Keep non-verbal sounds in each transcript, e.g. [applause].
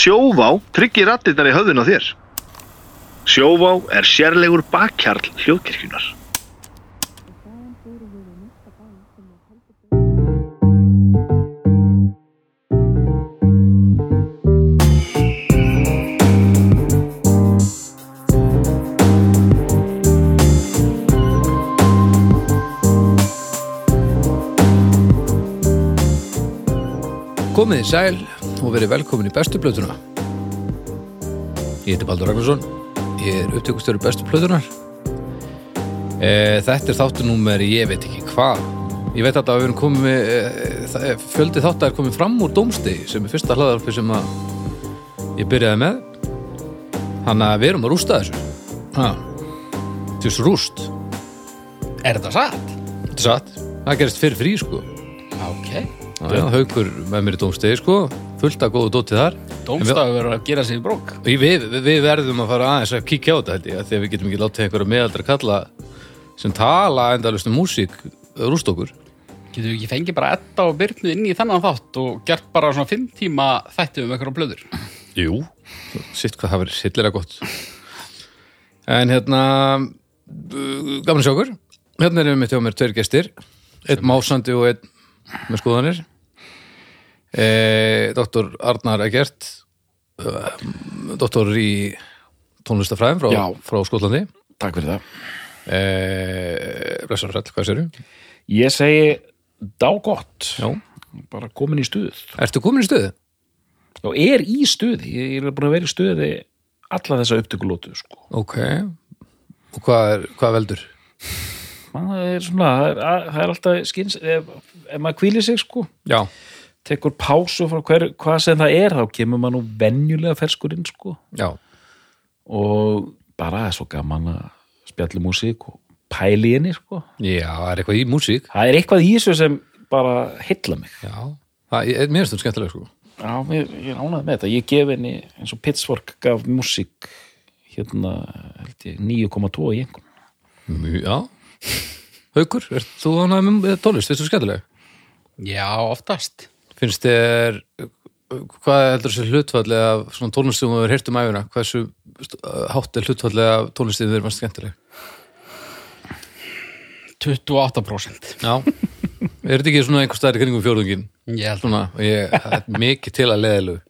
Sjóvá tryggir rattirnar í höfðun á þér. Sjóvá er sérlegur bakkjarl hljóðkirkjunar. Komið í sæl og verið velkomin í bestu plötuna. Ég heiti Baldur Ragnarsson, ég er upptökustöru bestu plötunar. E, þetta er þáttunúmer, ég veit ekki hvað. Ég veit að við erum komið, e, fjöldi þáttar er komið fram úr dómstegi sem er fyrsta hlaðarpi sem að ég byrjaði með. Þannig að við erum að rústa þessu. Ha. Þessu rúst. Er þetta satt? Þetta er satt. Það gerist fyrir frí, sko. Ok. Haukur með mér í dómstegi, sko. Fullt að góðu dótið þar. Dómstafu verður að gera sig í brók. Við, við, verðum að fara aðeins að kíkja á þetta held ég, því að við getum ekki látið einhverja meðaldra kalla sem tala endalust um músík rúst okkur. Getur við ekki fengið bara etta og byrnu inn í þennan þátt og gert bara svona fimm tíma þætti um einhverja blöður? Jú. Sitt hvað það verið sillilega gott. En hérna, gaman að sjá okkur. Hérna erum við hjá mér tveir gestir, einn másandi og einn með skoðanir. E, Dr. Arnar Egert, uh, doktor í tónlistafræðin frá, Já. frá Skotlandi. Takk fyrir það. Eh, Blessar Hrell, hvað séru? Ég segi dágott. Já. Bara komin í stuð. Ertu komin í stöðu? Og er í stuði. Ég er búin að vera í stuði alla þessa upptökulótu, sko. Ok. Og hvað, er, hvað veldur? Það er svona, það er, það er alltaf skins, ef, ef maður kvílir sig, sko, Já. tekur pásu frá hver, hvað sem það er, þá kemur maður nú venjulega ferskur inn, sko. Já. Og bara það er svo gaman að spjalli músík og pæli henni, sko. Já, það er eitthvað í músík. Það er eitthvað í þessu sem bara hylla mig. Já. Það er mér stum skemmtilega, sko. Já, ég, ég ánægð með þetta. Ég gef henni eins og Pitchfork gaf músík hérna, held ég, 9,2 í einhvern. Já. Haukur, ert þú ánægð með tónlist? Þetta er skemmtilega. Já, oftast. Finnst þér, hvað heldur þessi hlutfalli af svona tónlist sem þú hefur heyrt um æfina? Hversu hátt er hlutfalli af tónlistið þér fannst skemmtileg? 28%. Já. er þetta ekki svona einhver í kringum fjórðungin? Ég held Svona, ég, það er mikið til að leðilegu.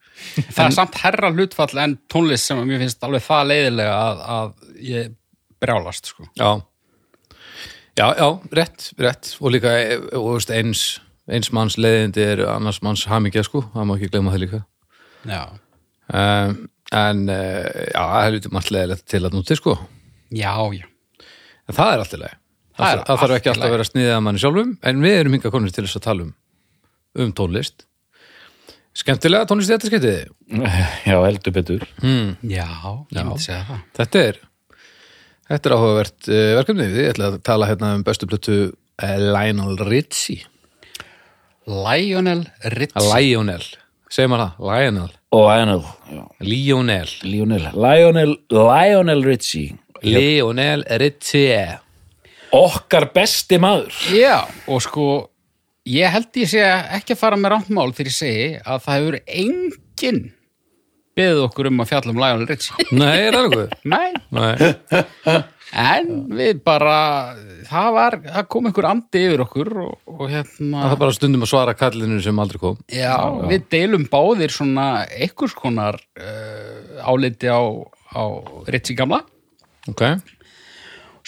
Það er samt herra hlutfall en tónlist sem mér finnst alveg það leiðilega að, að ég brjálast, sko. Já, já, já, rétt, rétt og líka, eh, og veist, eins eins manns leiðindi er annars manns hamingja sko, það má ekki glemma það líka Já. um, en uh, já, það er lítið margt leiðilegt til að núti sko Já, já. en það er allt í leið Það það, það þarf ekki alltaf að vera sniðið að manni sjálfum en við erum hinga konur til þess að tala um um tónlist skemmtilega tónlist þetta skemmtið [laughs] Já, heldur betur. hmm. Já, ég myndi segja það. þetta er þetta er áhugavert uh, verkefni. Við ætla að tala hérna um bestu plötu uh, Lionel Richie. Lionel Richie. Lionel, segir maður það, Lionel. Og Lionel, já, Lionel. Lionel, Lionel, Lionel Richie. Lionel Richie. Okkar besti maður. Já, og sko, ég held ég sé ekki að fara með rántmál þegar ég segi að það hefur enginn beðið okkur um að fjalla um Lionel Richie. Nei, er það nokkuð? Nei, Nei, en við bara, það var, það kom einhver andi yfir okkur og, og hérna, það er bara stundum að svara kallinu sem aldrei kom já, við deilum báðir svona einhvers konar uh, áliti á, á Richie gamla. Ok,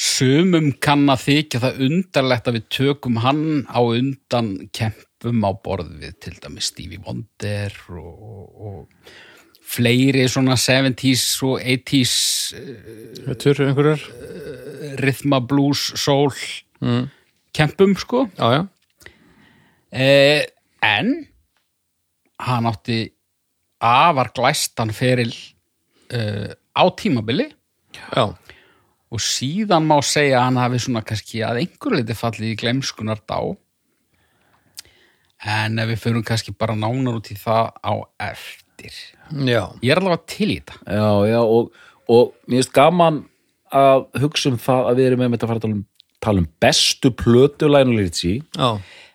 Sumum kann að þykja það undarlegt að við tökum hann á undan kempum á borð við til dæmis Stevie Wonder og, og fleiri svona 70s og 80s þetta er einhverjar. rhythma, blues, soul mm. kempum sko. Já, eh, en hann átti afar glæstan feril eh, á tímabili. Já. Og síðan má segja að hann hafi svona kannski að einhverju leiti fallið í glemskunar dá. En við förum kannski bara nánar út í það á eftir Já, ég er allavega til í þetta. Já, já, og, og mér finnst gaman að hugsa um það að við erum með þetta að fara að tala um, tala um bestu plötu Lionel Richie já,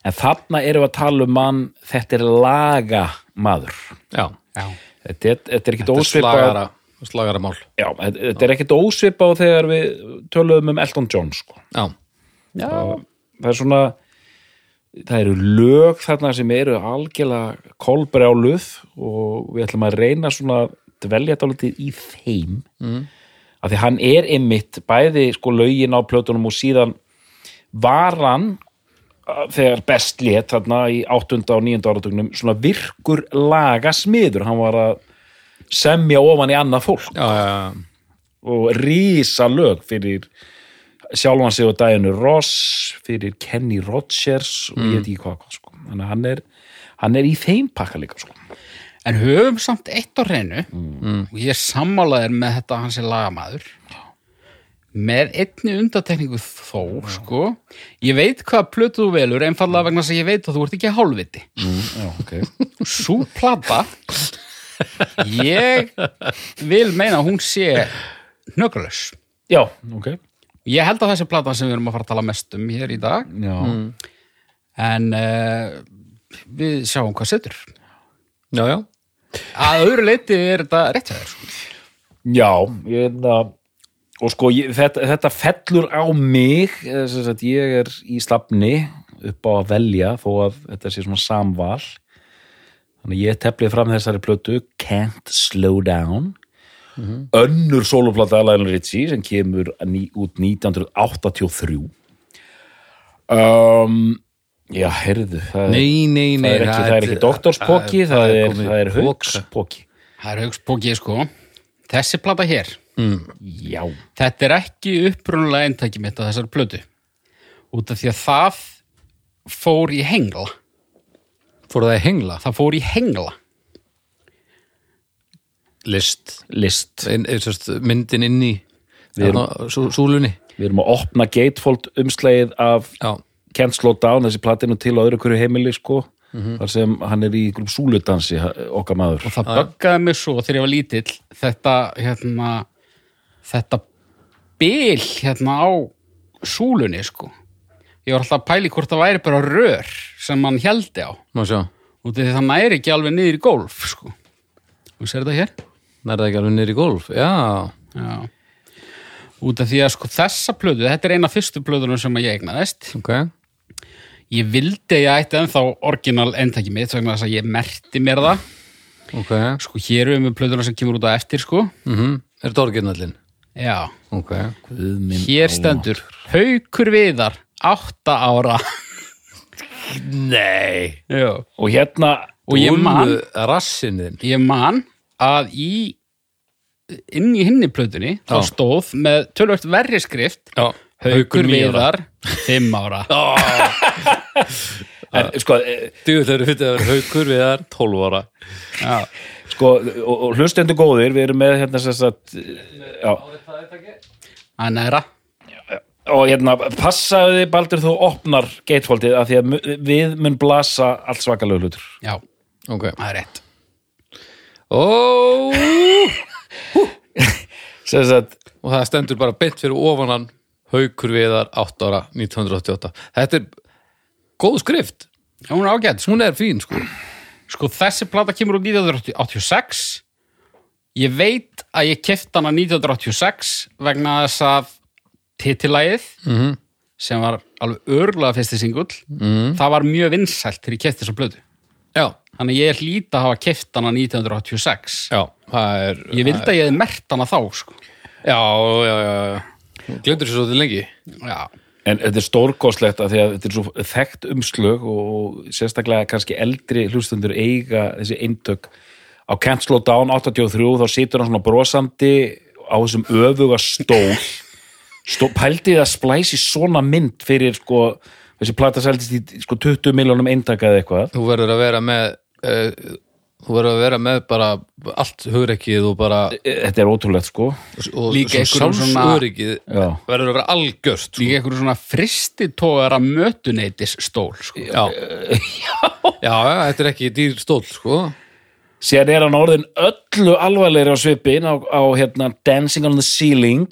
en þarna erum við að tala um mann þetta er laga maður já. Já, þetta er, þetta er ekkit Þetta er ósvipað slagara, slagara mál. Já, þetta, þetta er ekkit ósvipað þegar við töluðum um Elton John sko. Já, Já, það er svona það eru lög þarna sem eru algjörlega kolbrjáluð og við ætlum að reyna svona dvelja dálítið í þeim mm. af því hann er einmitt bæði sko lögin á plötunum og síðan var hann uh, þegar best lét þarna í 8. og 9. áratugnum svona virkur lagasmiður hann var að semja ofan í annað fólk já, já, já. og rísa lög fyrir sjálfan sig og Diana Ross fyrir Kenny Rogers og ég veit ekki hvað, sko. hann er, hann er í þeim pakka líka sko. en höfum samt eitt á hreinu. Og ég sammálaðir með þetta hans er lagamaður. Með einni undatekningu þó sko, ég veit hvað plötu þú velur einfallega vegna að ég veit að þú ert ekki hálfviti. Já, okay. [laughs] svo plata ég vil meina að hún sé hnökralaus Já, ok ég held að þessi plata sem við erum að fara að tala mest um hér í dag. Já, en uh, við sjáum hvað setur. Já, já. að öðru leiti er þetta rétt hjá þér sko. Já ég, na, og sko ég, þetta, þetta fellur á mig eh, sem sagt, ég er í slafni upp á að velja þó að þetta sé svona samval. Þannig að ég teflið fram þessari plötu Can't Slow Down önnur soloplata Lionel Richie sem kemur ný, út 1983 um, Já, heyrðu það er, Nei, nei, nei það er ekki, það er ekki doktorspóki það er, það er poka. haugspóki það er haugspókið sko. Þessi plata hér, Já, þetta er ekki upprunulega eintæki mitt á þessari plötu. Út af því að það fór í hengla. Fór það í hengla? það fór í hengla List. List. Ein, ein, sérst, Myndin inn í Súlunni. Við erum að opna gatefold umslegið af Já, Can't Slow Down, þessi platinu til á öðru hverju heimili sko, þar sem hann er í einhverjum súludansi, okkar maður. Og það böggaði mig svo þegar ég var lítill þetta hérna þetta bil hérna á súlunni sko. Ég var alltaf að pæli hvort það væri bara rör sem hann heldi á. Því það næri ekki alveg niður í golf sko. Og sér þetta hér Nærða ekki alveg í golf Já, Já. út af því að sko þessa plöðu þetta er eina fyrstu plöðunum sem ég eignaðist. Ok. Ég vildi að ég ætti ennþá orginal endtæki mitt vegna þess að ég merti mér það. Ok. Sko hér erum við plöðuna sem kemur út á eftir sko. Mm Er þetta orginallin? já. Ok. Hér stendur Haukur Viðar, átta ára. Nei. Já. og hérna og ég man, Rassin þinn. Ég man að í inn í hinni plötunni þá Já. stóð með tölvögt verri skrift Já. Ára. Viðar, fimm ára. [laughs] En, sko, eh, Djú þau eru fyrir að vera haukur við þar 12 ára. Já. sko, og, og hlustendur góðir við erum með hérna já, Það er næra. Og hérna passaðu þið baldur þú opnar gatefoldið af því að við mun blasa allt svakalega hlutur. Já, Ok. Það er rétt. Ó! sem sagt, Og það stendur bara beint fyrir ofanan Haukur viðar 8 ára 1988 Þetta er góð skrift. Já, hún er ágætt. Hún er fín sko. Sko þessi plata kemur úr 1986 Ég veit að ég kefti hana 1986 vegna þess að titilægið Mhm. sem var alveg örgulega fyrsti singull Mhm. það var mjög vinsælt þegar ég kefti þessa plötu. Já, þannig að ég er hlýta að hafa keft hana 1986 já, það er ég vildi að ég hefði mert hana þá sko. Já, já, já, já. Glemdur þessu svolítið lengi? Já, en þetta er stórkostlegt af því að þetta er svo þekkt umslög og sérstaklega kannski eldri hlustundur eiga þessi eintök. Á Can't Slow Down 83 þá situr hann svona brosandi á þessum öfuga stól. [laughs] Stó, pældi það splæsi svona mynd fyrir sko, þessi plata seldist í sko 20 miljónum eintaka eða eitthvað? Þú verður að vera með Þú verður að vera með bara allt hugrekkið og bara þetta er ótrúlegt sko og Líka einhverjum svona- Já. verður að vera algjörst sko. líka einhverju svona fristitógara mötuneytis stól sko. já. [laughs] já, já, þetta er ekki dýr stóll sko. síðan er hann orðin öllu alvarlegri á svipin á, á hérna, Dancing on the Ceiling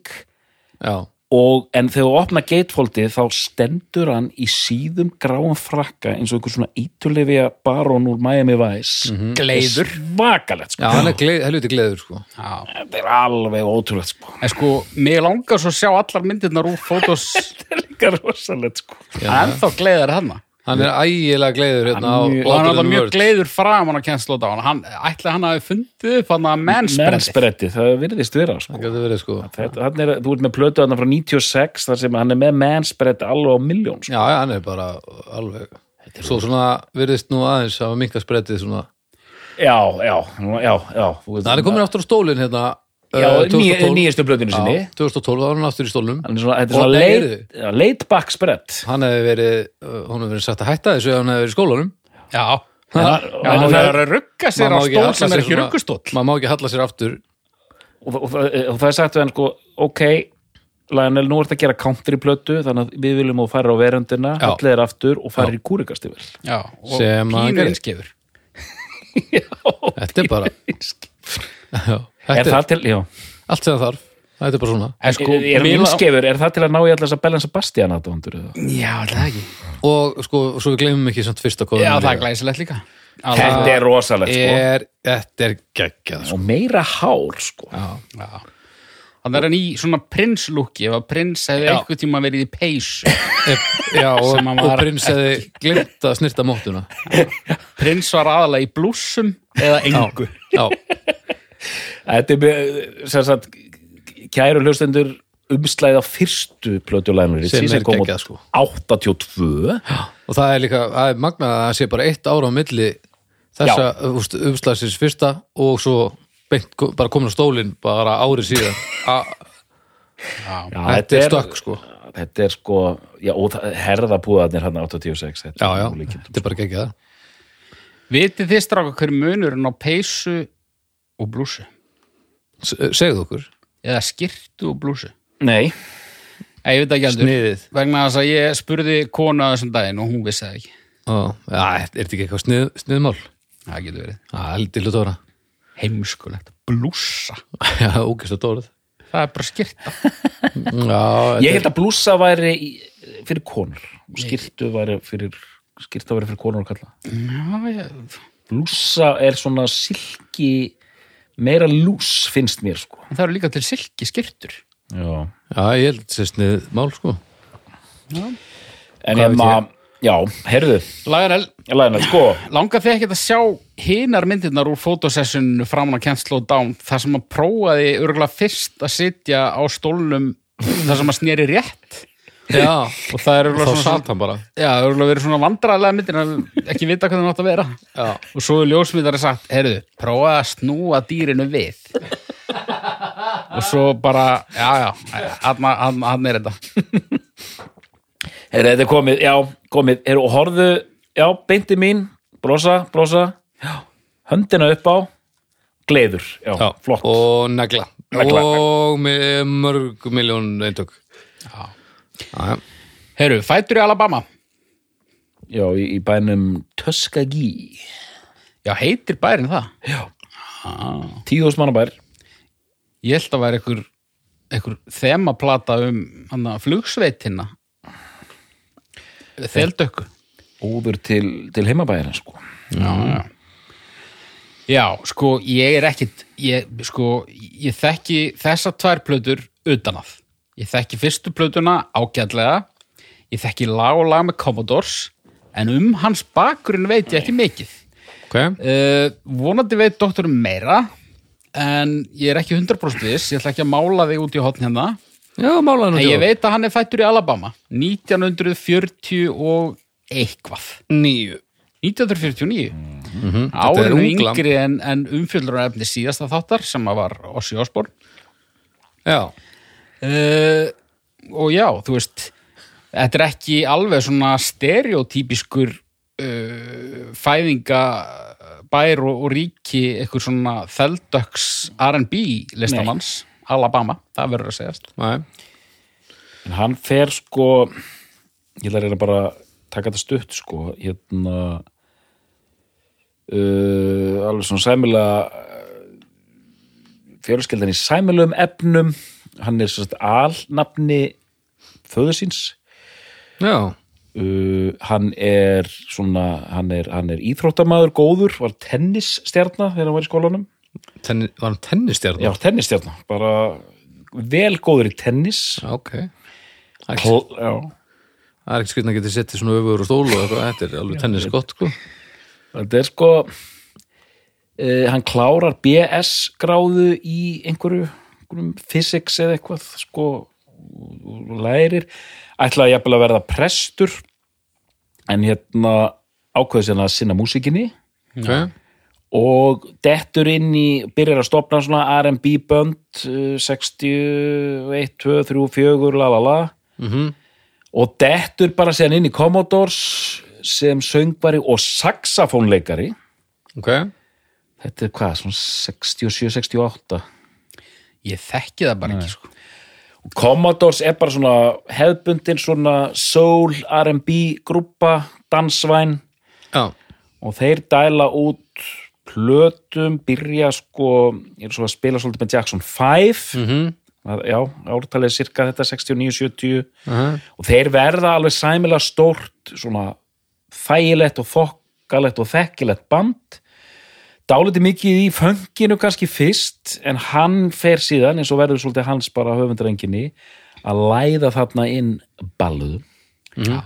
já, og en þegar þú opna gatefoldið þá stendur hann í síðum gráum frakka eins og einhver svona ítulefja barón úr Miami Vice Gleiður. svakalegt sko. Já, hann er gleð, helviti gleður sko. Já. þetta er alveg ótrúlegt sko. En sko, mig langar svo að sjá allar myndirnar úr fótos [laughs] þetta er líka rosalegt sko. en þá gleiðar hann Hann er ægilega gleður hérna á Hann er hann er Louder alltaf mjög gleiður framan að á hann ætla hann hafi fundið upp hann að mennspretti, það virðist vera sko. Það getur verið sko. Þetta, hann er, þú ert með plötu hann frá 96 þar sem hann er með mennspretti alveg á miljón sko. Já, já, hann er bara alveg Svo svona virðist nú aðeins að minka sprettið svona. Já, já, já, já þú veist- Það er komin aftur á stólinn hérna 2012. nýjastu plötinu sinni. Já, 2012 var hann aftur í stólnum. Er er late, back spread. Hann hefði verið, hún hefði verið sagt að hætta þessu ef hann hefði verið í skólanum. Já, Ha? já Já, hann það- er að rugga sér á stól halla sem er ekki ruggustóll Maður má ekki halla sér aftur. Og, og, og, og það er sagt við hann sko ok, Lionel, nú ert að gera country plötu þannig að við viljum að fara á veröndina allir er aftur og fara í og Sem hann pínu gerði. einskefur [laughs] Þetta er bara já, er er það til, já. Allt sem það þarf. Þetta er bara svona. En sko, er lang- innskefur, er það til að ná í allar þess að Bellen Sebastian aðdóndur Já, það er ekki? Og sko, svo við gleymum ekki samt fyrsta kóðan Já, það er glæsilegt líka. Þetta er rosalegt sko. er, Þetta er geggjað sko. og meira hár sko. Já, Já. Þannig er hann í svona prinslúki ef að prins hefði einhver tíma verið í peysu. Já og, og prins hefði glemt að snirta móttuna Prins var aðalega í blússum eða engu. Já, þetta er sem sagt kæru hlustendur umslæði á fyrstu plötulænur Sem er kom geggjað, sko. 82 og það er líka, það er magnað að það sé bara eitt ára á milli þessa umslagsins fyrsta og svo beint, bara komin á stólinn bara árið síðan. A, [laughs] Já, Já, Þetta er stökk, sko. þetta er sko já, og það- herðabúðarnir hann 86 þetta Já, er já, þetta er bara geggjað. Vitið þið stráka hver munurinn á peysu og blúsu? S- Segðu okkur. Eða skirtu og blúsu? nei, ég veit ekki heldur. Sniðið. Vegna þess að ég spurði konu að þessum daginn og hún vissi það ekki. Ó, Já, er þetta ekki eitthvað snið, sniðmál? Það getur verið. Heldur ára Heimskulegt. Blúsa [laughs] Já, ógæst að dórið Það er bara skirta [laughs] Já, ég held að blúsa væri í, fyrir konur. Og skirtu væri fyrir skirta væri fyrir konur og kalla Já, ég, blúsa er svona silki meira lús finnst mér sko. En það eru líka til silki skirtur já. Já, ég held þessi sniðmál sko. En Hvað ég? maður já, heyrðu, Lagarel, Lionel, sko. Langar þið ekki að sjá hinar myndirnar úr fotosessinu framan að kennslu og dán þar sem að prófaði örgulega fyrst að sitja á stólnum þar sem að sneri rétt Já, og það er þá svona, satt hann bara. Já, örgulega verið svona vandræðlega myndir en ekki vita hvað það nátt að vera. Já, og svo er ljósmyndari sagt, heyrðu, prófaði að snúa dýrinu við. Og svo bara já, já, hann, hann, hann er þetta. Heyrðu, þetta er komið, já, komið. Heyrðu, og horfðu, já, beinti mín. Brosa, brosa. Já. höndina upp á. Gleður, já, já. flott. Og negla. Negla. Og með mörg miljón eintök. Já. Já, já. Heyrðu, fætur í Alabama? Já, í, í bænum Tuskegee. Já, heitir bærin það? Tíu þúsund manna bær. Ég held að vera einhver, einhver þemaplata um hana, flugsveitina. Þeldökku. Óður til, til heimabæðina sko. Já, já. Já, sko, ég er ekkit ég, sko, ég þekki þessar tvær plötur utan að ég þekki fyrstu plötuna ágætlega. Ég þekki lag og lag með Commodores en um hans bakgrunn veit ég ekki mikið. Ok, uh, vonandi veit doktorum meira en ég er ekki 100% viss. Ég ætla ekki að mála þig út í hotn hérna. Já, málaði nú en ég veit að hann er fættur í Alabama 1940 og eitthvað. Níu. 1949 Þetta er árinu unglam. yngri en, en umfjöldurarefni síðasta þáttar sem var Ossi Osborn Já, uh, og já, þú veist þetta er ekki alveg svona stereotypiskur uh, fæðingabær og, og ríki eitthvað svona þeldöks R&B listamanns Alabama, það verður að segjast. Næ en hann fer sko ég ætla að reyna bara að taka þetta stutt sko hérna uh, alveg svona sæmilega fjölskeldan í sæmilegum efnum hann er sérst alnafni föður síns Já, uh, hann er svona hann er, hann er íþróttamaður góður var tennisstjarna þegar hann var í skólanum tenni, var hann tennistjarn? já, tennisstjarna, bara vel góður í tennis Ok. Já, það er ekki skrifna að geta settið svona öfugur og stól og eitthvað, þetta er alveg tennis gott, sko. þetta er sko uh, hann klárar BS gráðu í einhverju, physics eða eitthvað sko lærir, ætlaði jafnvel að verða prestur en hérna ákveði sér að sinna músikinni. Ok. og dettur inn í byrjar að stopna svona R&B bönd uh, 61, 2, 3, 4 la la la. Mm og dettur bara sér inn í Commodores sem söngvari og saxafónleikari Ok. þetta er hvað, svona 67, 68 Ég þekki það bara ekki, sko. Commodores er bara svona hefðbundin svona soul R&B grúpa, dansvæn Já. og þeir dæla út plötum, byrja sko ég er svo að spila svolítið með Jackson 5 Mm já, ártalið er cirka þetta 69-70 -hmm. og þeir verða alveg sæmilega stórt svona þægilegt og þokkalegt og þekkilegt band dálítið mikið í fönginu kannski fyrst en hann fer síðan eins og verður svolítið hans bara höfundarenginni að læða þarna inn balluðum Mhm.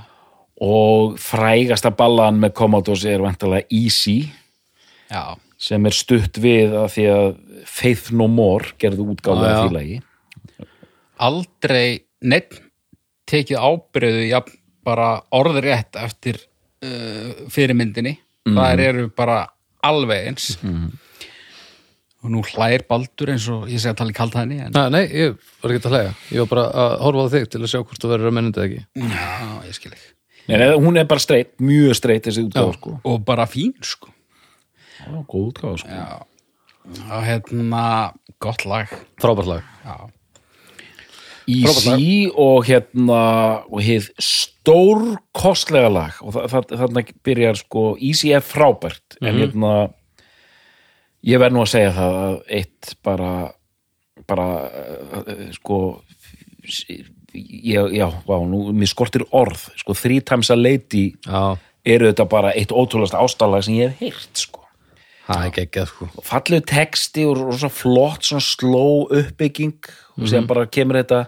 og frægasta ballan með Commodores er vantilega Easy Já. sem er stutt við að því að Faith No More gerðu af því lagi Aldrei neitt tekið ábyrðu ja, bara orðrétt eftir uh, fyrirmyndinni. Það eru bara alveg eins. Og nú hlær Baldur eins og ég segi að tala í kalda henni. En... Nei, nei, ég var ekki að hlæga. Ég var bara að horfa á þig til að sjá hvort þú verður að mennandi ekki. Já, ég skil ekki. Nei, hún er bara streitt, mjög streitt þessi útgáðu sko. Og bara fín, sko. Já, góð útgáðu sko. Já. Hérna, gott lag. Frábært lag. Já. Easy og hérna og hið stórkostlega lag. Og þa þa þarna byrjar sko Easy er frábært. En hérna ég verð nú að segja það að eitt bara bara uh, sko ég, já, vá, nú mér skortir orð, sko Three Times a Lady Já, eru þetta bara eitt ótrúlegast ástalag sem ég hef heyrt sko. Það er geggjað, sko. fallegu texti og rosa flott svona slow uppbygging og sem bara kemur þetta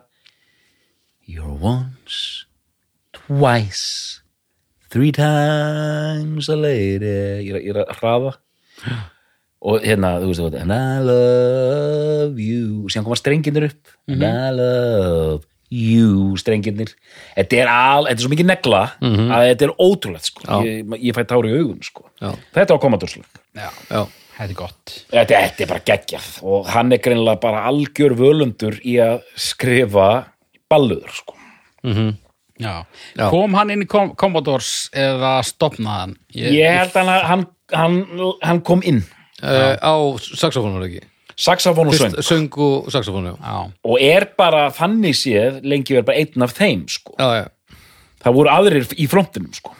You're once twice three times a lady ég er, ég er að hraða og hérna, þú veist, and I love you síðan koma strenginir upp and I love you strenginir þetta er, al, þetta er svo mikið negla að þetta er ótrúlegt sko. ég, ég fæ tári í augun sko. Já. þetta á komandurslega Já. Já. Þetta er gott. Þetta, þetta er bara geggjað og hann er greinilega bara algjör völundur í að skrifa balluður sko. Já. Já. Kom hann inn í Com Commodores eða stopnaði hann? Ég held að hann, hann, hann, hann kom inn Uh, á saxofónur ekki. saxafón og söng söng og. Já. og er bara þannig séð lengi verið bara einn af þeim sko. Já, já. það voru aðrir í frontinum sko.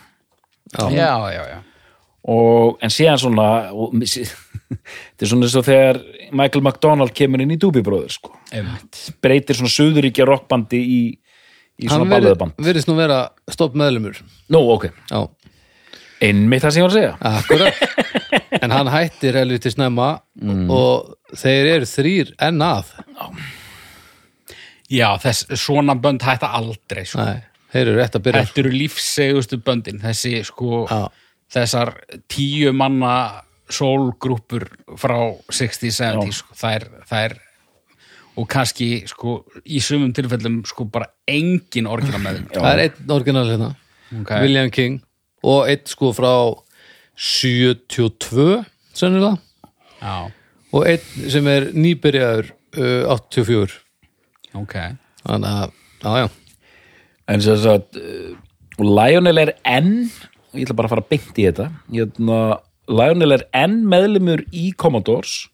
Já. Já, já, já. Og, en síðan svona og, [laughs] þetta er svona eins og þegar Michael McDonald kemur inn í Doobie Brothers sko. Breytir svona suðuríkja rockbandi í, í Hann svona balluðband verðist nú vera stopp meðlumur. Nú, ok, Já. einmitt það sem ég var að segja Akkurat. [laughs] en hann hættir helviti snemma og þeir eru þrýr enn að. Já, þess, svona bönd hætta aldrei, sko. Nei, þeir eru rétt að byrja. Þetta eru lífsegustu böndin, þessi, sko, Já. Þessar tíu manna sólgrúpur frá 60-70, sko, það er, það er, og kannski, sko, í sumum tilfellum, sko, bara engin orginal með þeim. Það er einn orginal hérna, Ok. William King. Og einn sko frá 72 sennilega. Já, og einn sem er nýbyrjaður uh, 84 ok. þannig að, já já. En sem sagt, uh, Lionel er enn, ég ætla bara að fara beint í þetta, hérna, Lionel er enn meðlumur í Commodores.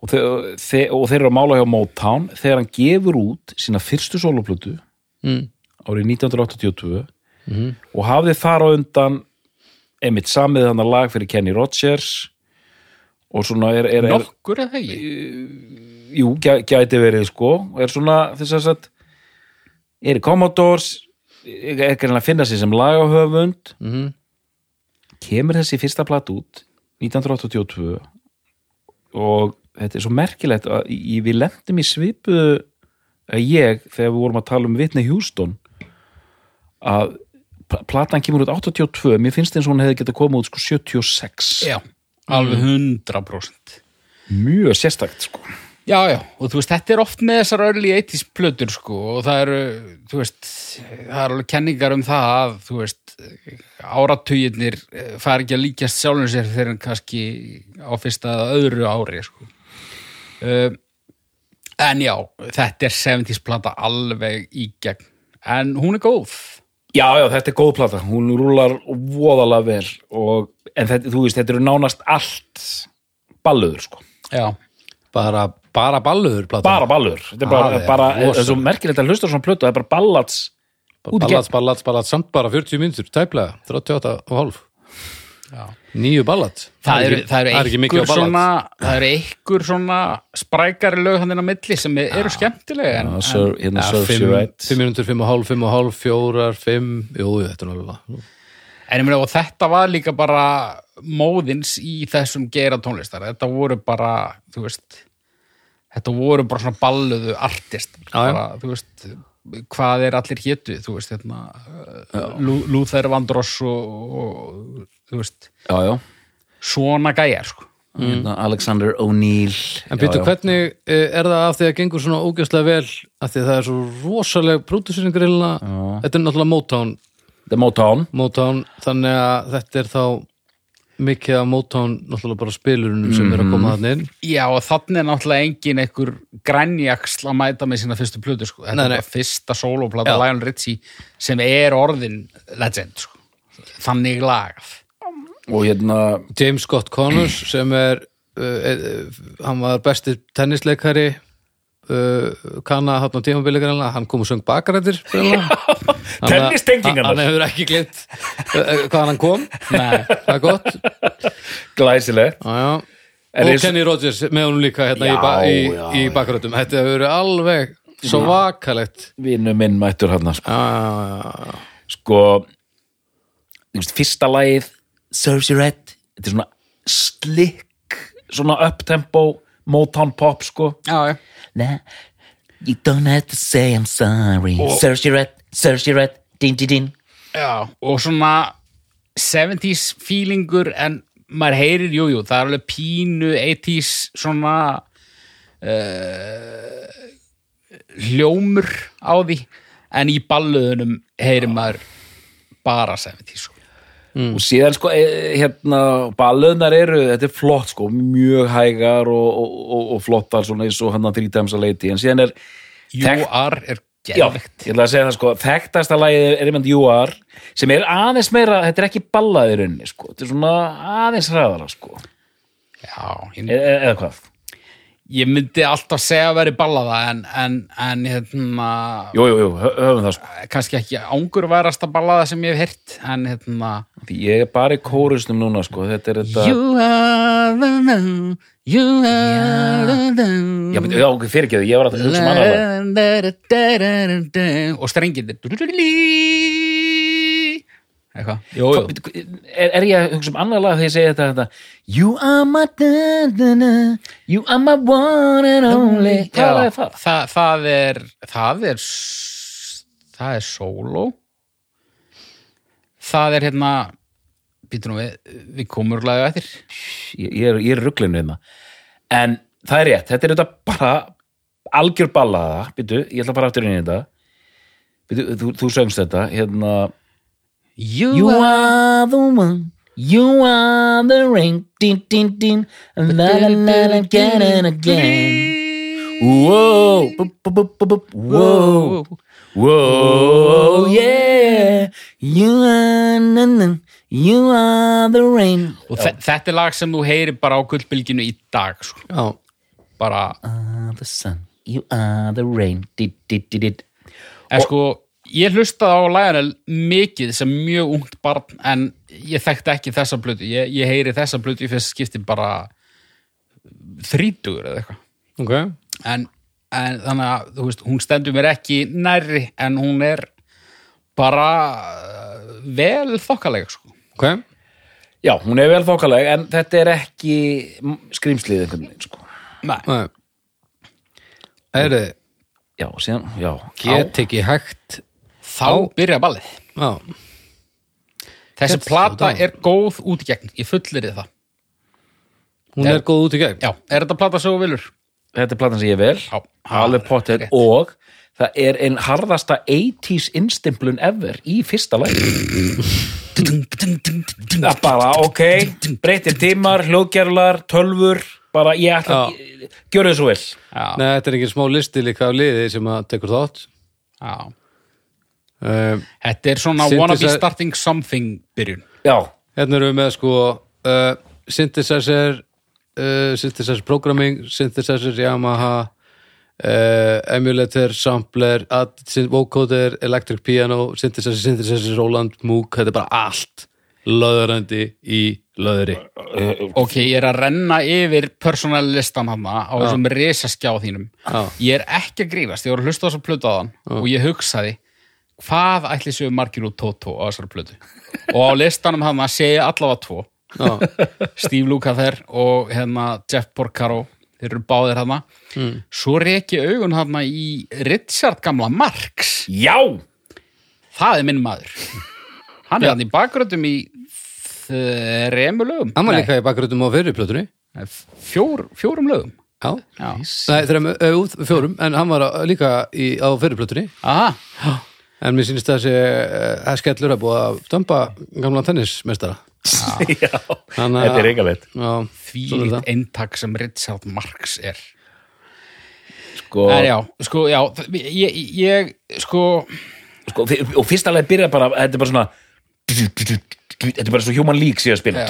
Og, þe þe og þeir eru að mála hjá Motown. Þegar hann gefur út sína fyrstu soloplötu mm. árið 1982 og hafði þar á undan einmitt samið hann að lag fyrir Kenny Rogers og svona er, er, er Nokkur eða ekki? jú, gæ- gæti verið sko. Er svona þess að er í Commodores er ekki að finna sér sem lagahöfund Mhm. kemur þessi fyrsta platt út 1982 og þetta er svo merkilegt að við lendum í svipuðu að ég, þegar við vorum að tala um Whitney Houston að pl- platan kemur út 82 mér finnst eins og hún hefði getað komið út sko 76 Já, alveg 100%. mjög sérstakt sko Já, já, og þú veist, þetta er oft með þessar early 80s plötur, sko, og það eru, þú veist, það eru alveg kenningar um það að, þú veist, áratugirnir eh, fari ekki að líkjast sjálfum sér þegar en kannski á fyrsta eða öðru ári, sko. Uh, en já, þetta er 70s plata alveg í gegn, en hún er góð. Já, já, þetta er góð plata, hún rúlar voðalega vel og, en þetta, þú veist, þetta eru nánast allt balluður, sko. Já, bara, bara balluður platan. Bara balluður, þetta er bara, Það er bara rosa. það er svo merkilegt að hlusta á svona plötu, það er bara gegn. ballats, ballats, ballats, samt bara 40 minnur, tæplega, 38 og hálf já. nýju ballats Það eru, ekki- það eru ekki mikið á einhver svona, það eru einhver svona sprækari lög hann inn á milli sem eru skemmtilega en, hérna Ja, fimm og hálf, fjórar, fimm jú, jú, þetta er náttúrulega En ég meina og þetta var líka bara móðins í þessum geira tónlistar. Þetta voru bara, þú veist, þetta voru bara svona balluðu artist. Bara, þú veist, hvað er allir hétu, þú veist, hérna, Lú- Luther Vandross og, og, þú veist, Já, já, svona gæjar, sko. hérna, Alexander O'Neill. En Pítur, hvernig eh, er það af því að gengur svona ógjörslega vel af því að það er svo rosaleg próduseringrillina, þetta er náttúrulega Motown, The Motown. Motown þannig að þetta er þá mikið af Motown náttúrulega bara spilurunum sem er að koma þannig inn Já, og þannig er náttúrulega engin einhver grænjaksl að mæta með sína fyrstu plötu, sko. Þetta Nei, er nei. bara fyrsta soloplata. Lionel Richie sem er orðin legend, sko. Þannig lagað. og hérna, James Scott Connors sem er uh, uh, hann var besti tennisleikari uh, kanna hann á tímabilið hann kom og söng Tennistengingarnar. hann hefur ekki glimt uh, hvaðan hann kom Nei. það er gott glæsileg já, já. En og Kenny Rogers með honum líka hérna í, Já, í, já, í bakarættum þetta hefur verið alveg svo vakalegt vinnu minn mættur hann sko. já. sko veist, fyrsta lagið Serves You Right þetta er svona slick svona uptempo Motown pop sko Já, já. You don't have to say I'm sorry. Search your right, search your right, din din din. Já, og svona 70s feelingur en maður heyrir, jú, jú, það er alveg pínu 80s svona uh, hljómur á því en í balluðunum heyrir maður bara 70s sko. Og síðan sko e, hérna ballöðnar eru, þetta er flott sko mjög hægar og, og, og, flottar svona eins og hann að þrítæms að leiti en síðan er are er Já, gerðvegt ég ætla að segja það sko þekktasta lagið er einmitt Are sem er aðeins meira, þetta er ekki ballaðir unni sko, þetta er svona aðeins hraðara sko, Já, ég, e e eða hvað ég myndi alltaf segja að veri ballaða en, en, en hérna Jú, jú, jú, hö- höfum það sko. kannski ekki ángur ballaða sem ég hef heyrt en hérna Því ég er bara í kórusnum núna sko, þetta er þetta You are the one, you are the one Já, betur, já, ok, fyrirgeðu, ég var að hugsa um annað lag. og strengið eitthvað jú, jú. Er, er ég að hugsa um annað lag þegar ég segi þetta, þetta You are my da, da, da, You are my one and only. Hvað er það? það, það er það er það er solo það er hérna býtum við, við komum úrlega eftir. Ég, ég er, er rugglinu hérna. En það er rétt, þetta er þetta bara algjör ballaða, býtu, ég ætla bara aftur inn í þetta. Býtu, þú, þú söngst þetta hérna You, You are the one. You are the ring. Din din din. La la la la again and again. Whoa, bu- bu- bu- bu- bu- whoa, whoa, yeah You are na, na. You are the rain. og þe þetta er lag sem þú heyrir bara á gullbylginu í dag sko. já. bara, Are the sun. You are the rain. Did did did did. en sko ég hlustaði á Lionel mikið sem mjög ungt barn en ég þekkti ekki þessa blötu ég, ég heyri þessa blötu í fyrst skipti bara þrítugur eða eitthvað ok, en, en þannig að þú veist, hún stendur mér ekki nærri en hún er bara uh, vel þokkaleg sko. ok Já, hún er vel þokkaleg en þetta er ekki skrýmslið einhvern veginn sko. Nei. Nei. er þið Já, síðan, já get ekki hægt þá byrja ballið. Já, þessi Get plata er góð út í gegn ég fullir það. Hún er góð út í gegn. Já, er þetta plata svo vilur? Þetta er platan sem ég vel Já. Alveg pottet Rétt. og það er einn harðasta 80s innstimplun ever í fyrsta læg Það er bara, ok breytir tímar, hljóðgerlar, tölfur bara, ég ætla að gjöra þessu vel Nei, þetta er ekki smá listi líka af liði sem að tekur þátt. Já. Um, þetta er svona wanna be starting something byrjun. Já, Hérna erum við með sko uh, synthesizer uh, synthesizer programming synthesizer Yamaha uh, emulator, sampler vocoder, electric piano synthesizer, synthesizer, Roland, Moog. Þetta er bara allt löðurandi í löðuri ok, ég er að renna yfir personalistan hann á þessum risaskjá þínum. Já. ég er ekki að grífast, ég voru að hlusta á þessar plötu á þann og ég hugsaði hvað ætli séu margir út Toto á þessar plötu? Og á listanum hann að segja allavega tvo. Já, Steve Lukather og hérna Jeff Porcaro. Þeir eru báðir hann mm. svo reki augun hann í Richard gamla Marx. Já! Það er minn maður. Hann er hann í bakgröndum í þremu lögum. Hann var líka í bakgröndum á fyrir plötunni. Fjór, fjórum lögum. Já, Já. Nei, þrem, út fjórum. En hann var líka í, á fyrir plötunni. Aha, en mér sýnist þessi uh, skellur að búa að stömpa gamla tennismestara Já, Þannig að- þetta er eigalegt Já, því svona það. eintak sem Richard Marx er. Sko, en já, sko, já ég, ég sko sko, og fyrsta leið byrja bara, þetta er bara svona þetta er bara svo human league síðan að spila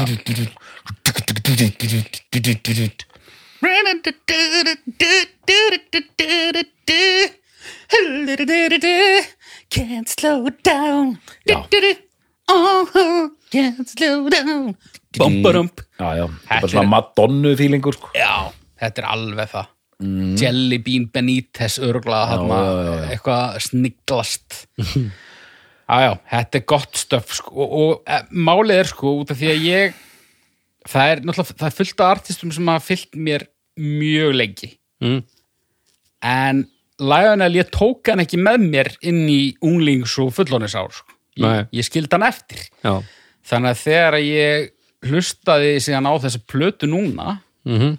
Can't slow down Já. Oh, Can't slow down Bumbarump já, já, þetta er Þetta bara svona er- Madonnu fílingur sko. Já, þetta er alveg það Jelly Bean Benítez örglað Mm. já, já, já. eitthvað sniglast [laughs] Já, já, þetta er gott stöf sko. og, og e, málið er sko út af því að ég það er náttúrulega það er fullt af artistum sem hafa fyllt mér mjög lengi Mm. en Lionel ég tók hann ekki með mér inn í unglings og fullónisár sko. Ég, ég skildi hann eftir Já, þannig að þegar ég hlustaði síðan á þessa plötu núna mhm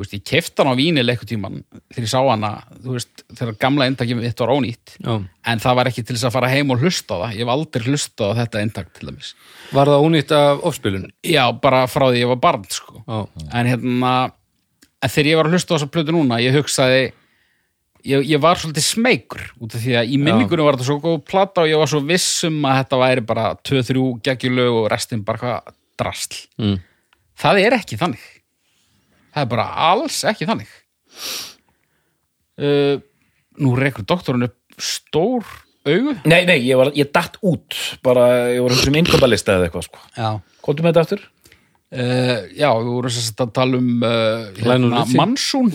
þú veist, ég kefti hann á vínil eitthvað tíman þegar ég sá hana, þú veist, þegar gamla eintakið mitt var ónýtt, Já. en það var ekki til þess að fara heim og hlusta á það, ég hef aldrei hlusta á þetta eintak til dæmis. Var það ónýtt af ofspilun? Já, bara frá því ég var barn, sko. Já, En hérna, en þegar ég var að hlusta á þessa plötu núna, ég hugsaði ég, ég var svolítið smeykur út af því að í minningunum var þetta svo góð plata og ég var svo viss um að þetta væri bara 2-3 geggjulög og restin bara hvað drasl. mm. Það er ekki þannig. Það er bara alls ekki þannig. Uh, nú rekur doktorinn upp stór augu. nei, nei, ég, var, ég datt út bara, ég var um innköpalista eða eitthvað sko. Komdu með þetta aftur? Uh, já, við vorum sérst að tala um uh, hérna. Mansún.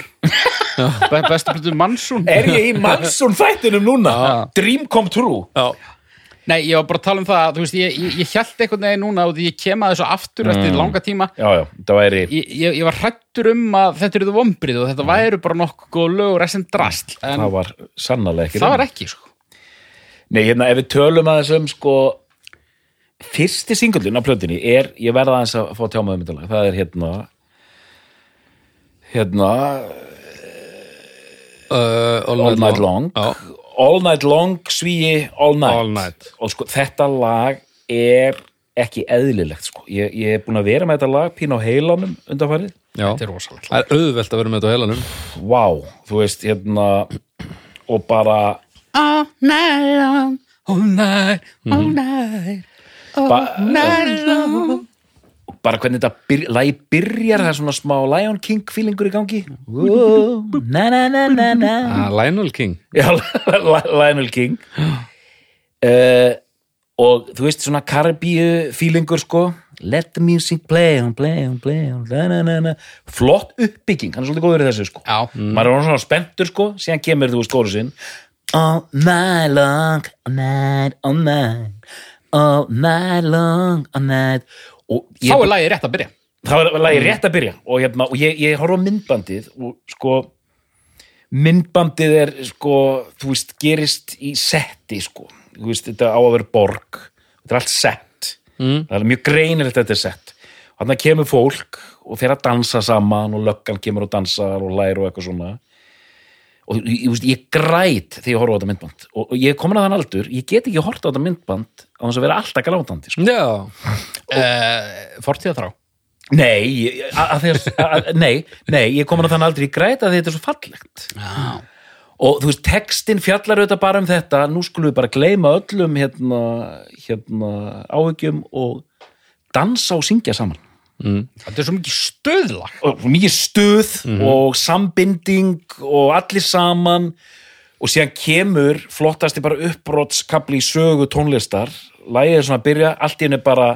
[laughs] Be bestu plötu Mansún. Er ég í Mansson þættinum núna? Dream come true Já. Nei, ég var bara að tala um það, þú veist, ég, ég, ég held einhvern veginn núna og því ég kem að þessu aftur eftir langa tíma. Já, já, væri Ég, ég, ég var hrættur um að þetta eru það vombrið og þetta væru bara nokkuð góð lög og restin drasl. En Það var sannarlega ekki það var ekki, sko. Nei, hérna, ef við tölum að þessum sko fyrsti singullin á plötunni er, ég verða aðeins að fá tjámaðum þetta lag, það er hérna hérna Uh, all, All Night Long Já, All Night Long, svíi All Night, All Night. og sko þetta lag er ekki eðlilegt sko. ég, ég er búin að vera með þetta lag pín á heilanum undanfarið. Þetta er rosalegt. Það er auðvelt að vera með þetta á heilanum Vá, þú veist, hérna og bara All night long, all night, all night, long. bara hvernig þetta byr, lagi byrjar það er svona smá Lion King feelingur í gangi. Whoa, na na na na na. Ah, Lionel King. Já, [laughs] Lionel King. Uh, og þú veist svona Karabíu feelingur sko. Let the music play on, play on, play on. Na, na, na, na. flott uppbygging, hann er svolítið góður í þessu sko. Já. maður er svona spenntur sko, síðan kemur þú skóru sinn. All night long all night, all night all night long all night. Ég, Þá er lagið rétt að byrja. Það var lagi rétt að byrja. Og, hérna, og ég, ég horf á myndbandið og sko myndbandið er sko þú veist, gerist í setti sko, þú veist, þetta á að vera borg. Þetta er allt sett. Mm. það er mjög greinilegt þetta er sett. Og þannig kemur fólk og þeir að dansa saman og löggan kemur og dansar og læra og eitthvað svona og ég, ég, ég græt þegar ég horf á þetta myndband. Og, og ég komin að þann aldur, ég get ekki hort á þetta myndband á þess að vera alltaf grátandi sko. Já, uh, Fortíða þrá? Nei, ég- að, að, að, að, nei, nei, ég komin að þann aldrei græta því þetta er svo fallegt. Já, og þú veist, textin fjallar auðvitað bara um þetta nú skulum við bara gleyma öllum hérna, hérna áhyggjum og dansa og syngja saman þetta er svo mikið stöðlag. Og mikið stuð og sambinding og allir saman. Og síðan kemur flottasti bara uppbrottskabli í sögu tónlistar. Lægið er svona að byrja, allt í henni bara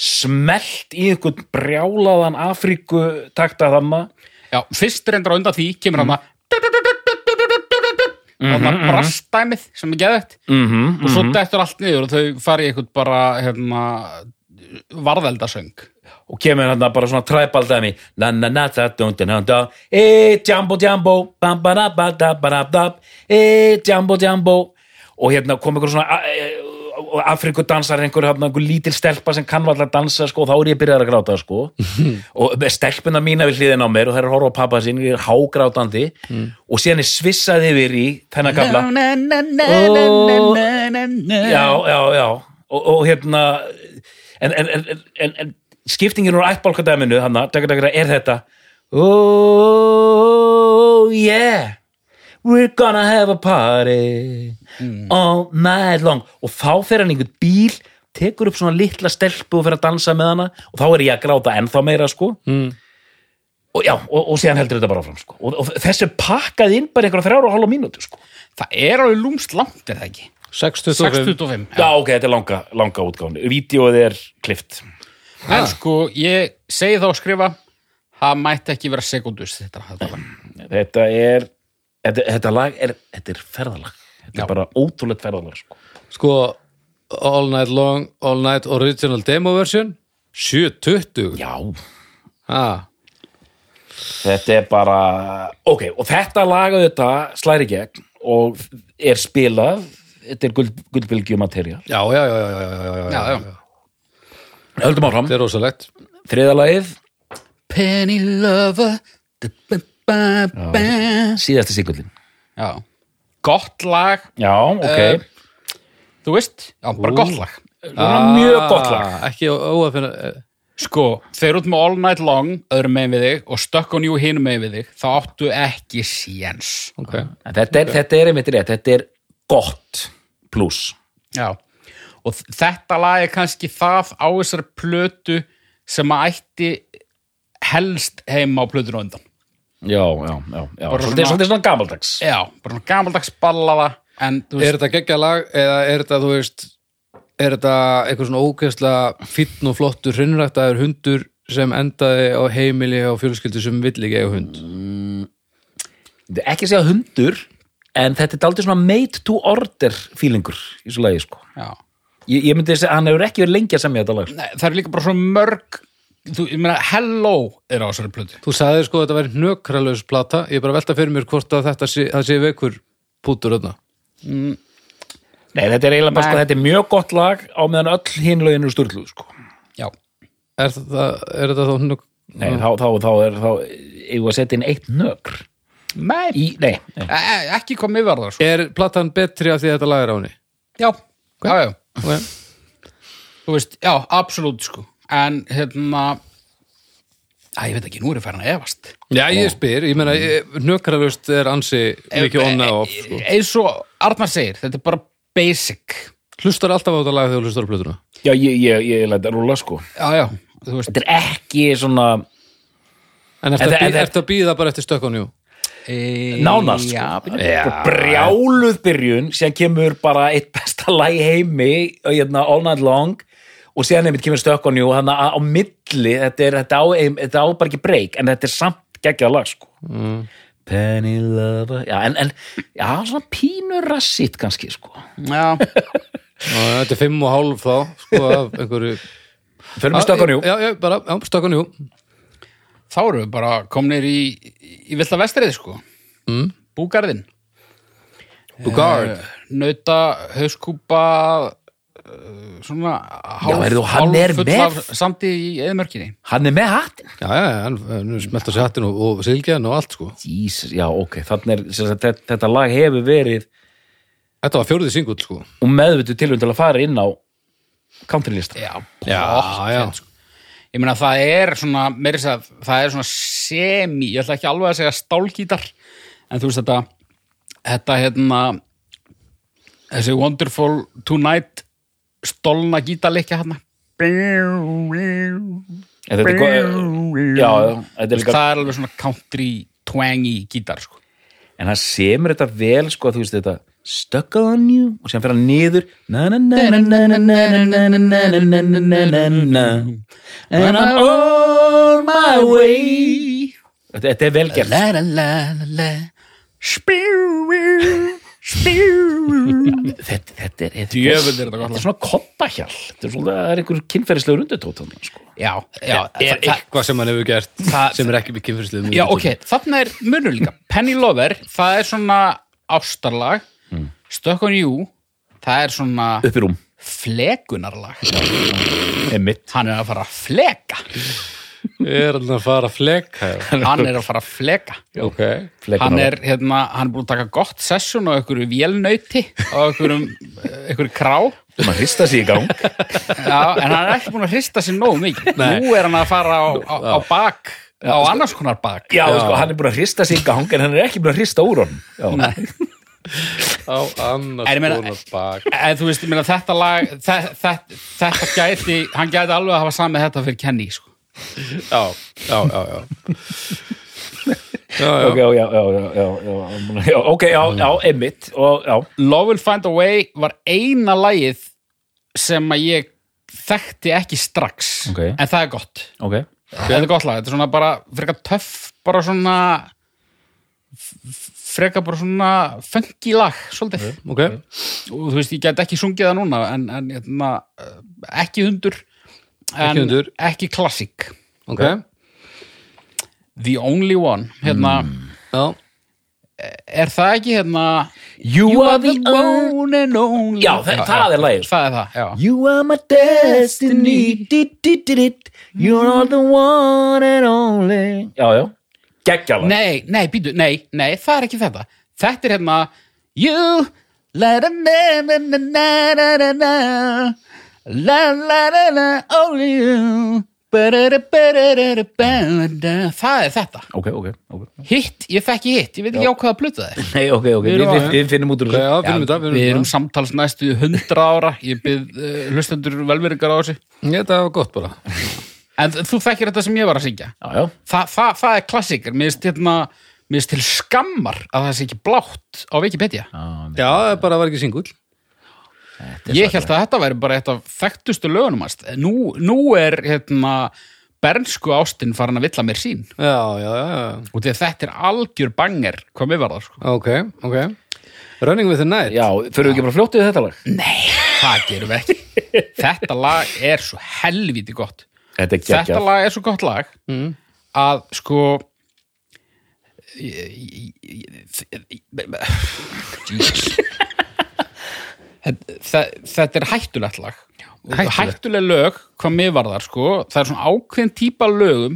smelt í einhvern brjálaðan Afríku takta þamma Já, fyrst reyndar á undan því kemur hann að og það brastdæmið sem er geðvægt mm og svo dettur allt niður og þau fari í eitthvað bara hérna, varðeldasöng og kemur hann bara svona træbaldæmi e jambo jambo bam ba da ba da ba da da. E jambo jambo og hérna kom einhver svona Afrikudansar, einhver, hérna, einhver lítil stelpa sem kann alltaf dansa sko, og þá er ég byrjað að gráta sko. [laughs] og stelpuna mína við hliðin á mér og þær er horfa á pappa sín, ég er hágrátandi. Og síðan er svissað yfir í þennan gamla já, já, já. Og, og hérna en, en, en, en skiptingin úr ættbálkadæminu daga, er þetta oh yeah we're gonna have a party all night long og þá fer hann einhvern bíl tekur upp svona litla stelpu og fer að dansa með hana og þá er ég að gráta ennþá meira sko mm. og já, og, og síðan heldur þetta bara áfram sko. og, og þessu pakkað inn bara einhverja þrjára og hálfa mínútu sko. Það er alveg lúmst langt, er það ekki? 625 625 já, ok, þetta er langa, langa útgáðan vídeoið er klift En sko, ég segi þá að skrifa það mætti ekki vera sekundus þetta, þetta lag. þetta er þetta, þetta lag er, þetta er ferðalag. Þetta Já. er bara ótrúlegt ferðalag sko. Sko, All Night Long All Night Original Demo Version 720 já, ah, þetta er bara ok, og þetta lag auðvitað slæri gegn og er spilað þetta er guld, guldbylgjumaterjal Já, já, já, já, já, já, höldum áfram, Þetta er rosalegt. Þriða lagið. Penny Lover. Síðasti sikullin Já. Gott lag. Já, ok, Eh, Þú veist, já, bara gott lag. Uh, mjög gott lag. Ah, Ekki óafinna Sko, þeir út með All Night Long öðrum megin við þig og Stuck on You hinum megin við þig þá áttu ekki séns. Ok, En þetta er, þetta er einmitt rétt, þetta er gott pluss Já, og þetta lag er kannski það á þessari plötu sem að ætti helst heima á plötun undan. já, já, já, já. Svolítið, svona- svolítið svona gamaldags Já, bara svona gamaldags ballaða en þú er veist, þetta geggja lag eða er þetta, þú veist er þetta eitthvað svona ógeðslega fínn og flottur hrinnræktaður hundur sem endaði á heimili á fjölskyldu sem vill ekki eiga hund Þetta er ekki segja hundur en þetta er aldrei svona made to order feelingur í svo lagi sko já. Ég, ég myndi að hann hefur ekki verið lengi að semja þetta lag sko. Nei, það er líka bara svona mörg þú, ég meina, Hello er á þessari plötu. Þú sagði sko að þetta væri hnökralaus plata. Ég er bara að velta fyrir mér hvort að þetta sé, það sé veikur pútur þarna. Nei, þetta er eiginlega bara sko, þetta er mjög gott lag á meðan öll hinlögin eru sturluð sko. Já, Er, það, er þetta þá hnök Nei, þá, þá, þá er þá eigum við að setja inn eitt nögr nei, í, nei, nei. e e ekki komið varðar sko. Er platan betri af því að þetta lag er á henni? Já, já, já. Þú veist, já, absolutt sko. En hérna að ég veit ekki, nú er ég færin að efast. Já, ég spyr, ég meina hnökralaust er ansi mikið onna og off sko. eins og Arnar segir, þetta er bara basic. Hlustar alltaf á þetta lag þegar þú hlustar á plötuna? Já, ég, ég, ég læt að rúla sko. Já, já, þú veist. Þetta er ekki svona En ertu En að, býða bara eftir stökkunjú? E, nánast já, sko. já, Sko, brjáluð byrjun sem kemur bara eitt besta lag í heimi hérna, all night long og síðan einmitt kemur stökkonni og hann á, á milli þetta er, þetta, á, þetta á bara ekki breyk en þetta er samt geggjað lag sko. mm. Penny Lover já, en, en já, svona pínur rassitt kannski sko. [laughs] Já, þetta er fimm og hálf þá, sko, af einhverju... fyrir með stökkonni Já, já, bara, já, stökkun, jú. Þá erum við bara komnir í, í Villa Vestrið, sko. Mm. Búgarðin. Bugard. Eh, Nauta, hauskúpa, uh, svona hálf, hann er full með- af sandi í eðmörkinni. hann er með hattin Já, já, já, hann, hann smelta sér hattin og, og silgjan og allt, sko. Jesus, já, ok, þannig er sem sagt, þetta, þetta lag hefur verið Þetta var fjórið singull, sko. og meðvitu tilvæm til að fara inn á countrylista Já, Já, já. Ég meina það er svona, meiri að það er svona semi, ég ætla ekki alveg að segja stálgítar, en þú veist þetta, þetta hérna, þessi Wonderful Tonight stolna gítarleikja hérna. Þetta er já, þetta er líka Það er alveg svona country twangy gítar, sko. en hann semur þetta vel sko, þú veist þetta stuck on you og sér fyrir hann niður and I'm on my way þetta er velgerð þetta er svona koppahjall það er einhver kynferðislegur undirtótan já, er eitthvað sem hann hefur gert sem er ekki með kynferðislegur undirtótan þannig er munur líka Penny Lover, það er svona ástarlag Stuck on You, það er svona upp í rúm, flekunarlag. Hann er að fara að fleka. Er hann að fara að fleka? Hann er að fara að fleka. Ok. Hann er, hérna, hann er búin að taka gott sessun á einhverju vélnauti á einhverjum, einhverju krá. Maður hrista sig í gang. Já, en hann er ekki búin að hrista sér nógu mikið. Nú er hann að fara á, á, á bak á annars konar bak. Já, Sko, hann er búin að hrista sig í gang en hann er ekki búin að hrista úr já. Nei. Á annars konar bak. En þú veist, ég meina, þetta lag þetta, þetta, þetta gæti, hann gæti alveg að hafa samið þetta fyrir Kenny sko. Já, já, já, já. Já, já. ok, já, já, já, já, já, já, ok, já, já, emitt og já, Love Will Find a Way var eina lagið sem að ég þekkti ekki strax Ok. en það er gott ok þetta er gott lag, þetta er svona bara frekar töff, bara svona f- frekar bara svona funky lag, svolítið Ok. og þú veist, ég get ekki sungið það núna en, en hérna, eh, ekki hundur en Ekki hundur. ekki klassik Ok. The Only One, hérna Já. er það ekki hérna You are the one and only Já, það- það er lagið. það er það, já You are my destiny dit, dit, dit, dit. You're the one and only Já, já, geggjalag Nei, nei, býtu, nei, nei, það er ekki þetta Þetta er hérna You La la la la la la la la La la la la Only you Ba-da-da-ba-da-da-ba-da. Það er þetta Ok, ok, ok Hitt, ég þekki hitt, ég veit ekki á hvaða plötu það er Nei, ok, ok, Við við, við, við finnum út úr Já, þessu finnum þetta, Við erum samtals næstu hundra ára Ég byrð uh, hlustendur velveringar á þessu Þetta var gott bara. En þú þekkir þetta sem ég var að syngja Já, já, Þa, það, það er klassíkar Mér finnst hérna til skammar að það sé ekki blátt á Wikipedia já, Já, það bara var ekki singull. Ég held að þetta væri bara eitt af þekktustu lögunum hans. Nú, nú er hérna, bernsku ástin farin að villa mér sín. Já, já, já, já. Og því að þetta er algjör banger hvað mér var það, sko. Ok, ok. Running with the night. já, fyrir við ekki bara fljótið þetta lag Nei, það gerum við ekki. [laughs] Þetta lag er svo helviti gott. Þetta er Þetta geggjað lag er svo gott lag Mm. að sko Jesus þetta, þetta er hættulegt lag. Hættulegt. hættuleg lög hvað mér var þar sko það er svona ákveðin típa af lögum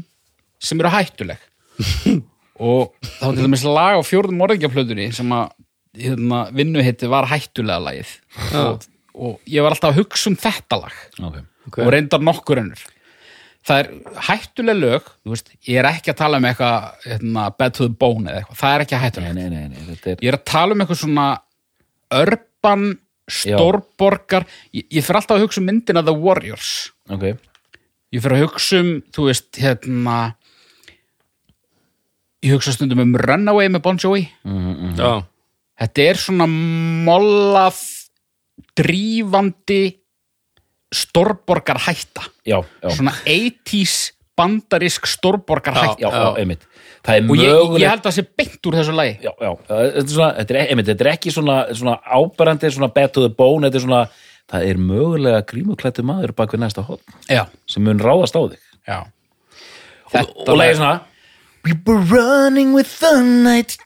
sem eru hættuleg. [laughs] Og þá til dæmis lag á fjórðum morðingjaflöðunni sem að hérna, vinnuhitti var hættulega lagið. Og, og ég var alltaf að hugsa um þetta lag. Ok. og reyndar nokkur önnur það er hættuleg lög þú veist, ég er ekki að tala um eitthvað hérna, bad to the bone eða eitthvað, það er ekki hættuleg nei, nei, nei þetta er ég er að tala um eitthvað svona urban stórborgar. Ég, ég fyrir alltaf að hugsa um myndina The Warriors. Ok, ég fyrir að hugsa um, þú veist, hérna ég hugsa stundum um Runaway með Bon Jovi. Já. þetta er svona mollað drífandi stórborgar hætta já, já, svona 80s bandarísk stórborgar hætta já, já, einmitt. Það er og ég, ég held að það sé beint úr þessu lagi. Já, já, þetta er, svona, þetta, er, einmitt, þetta er ekki svona, svona áberandi, svona the bone þetta er svona, það er mögulega grímuklættu maður bak við næsta já, sem mun ráðast á þig. Já. Og, og leiði svona We were running with the night.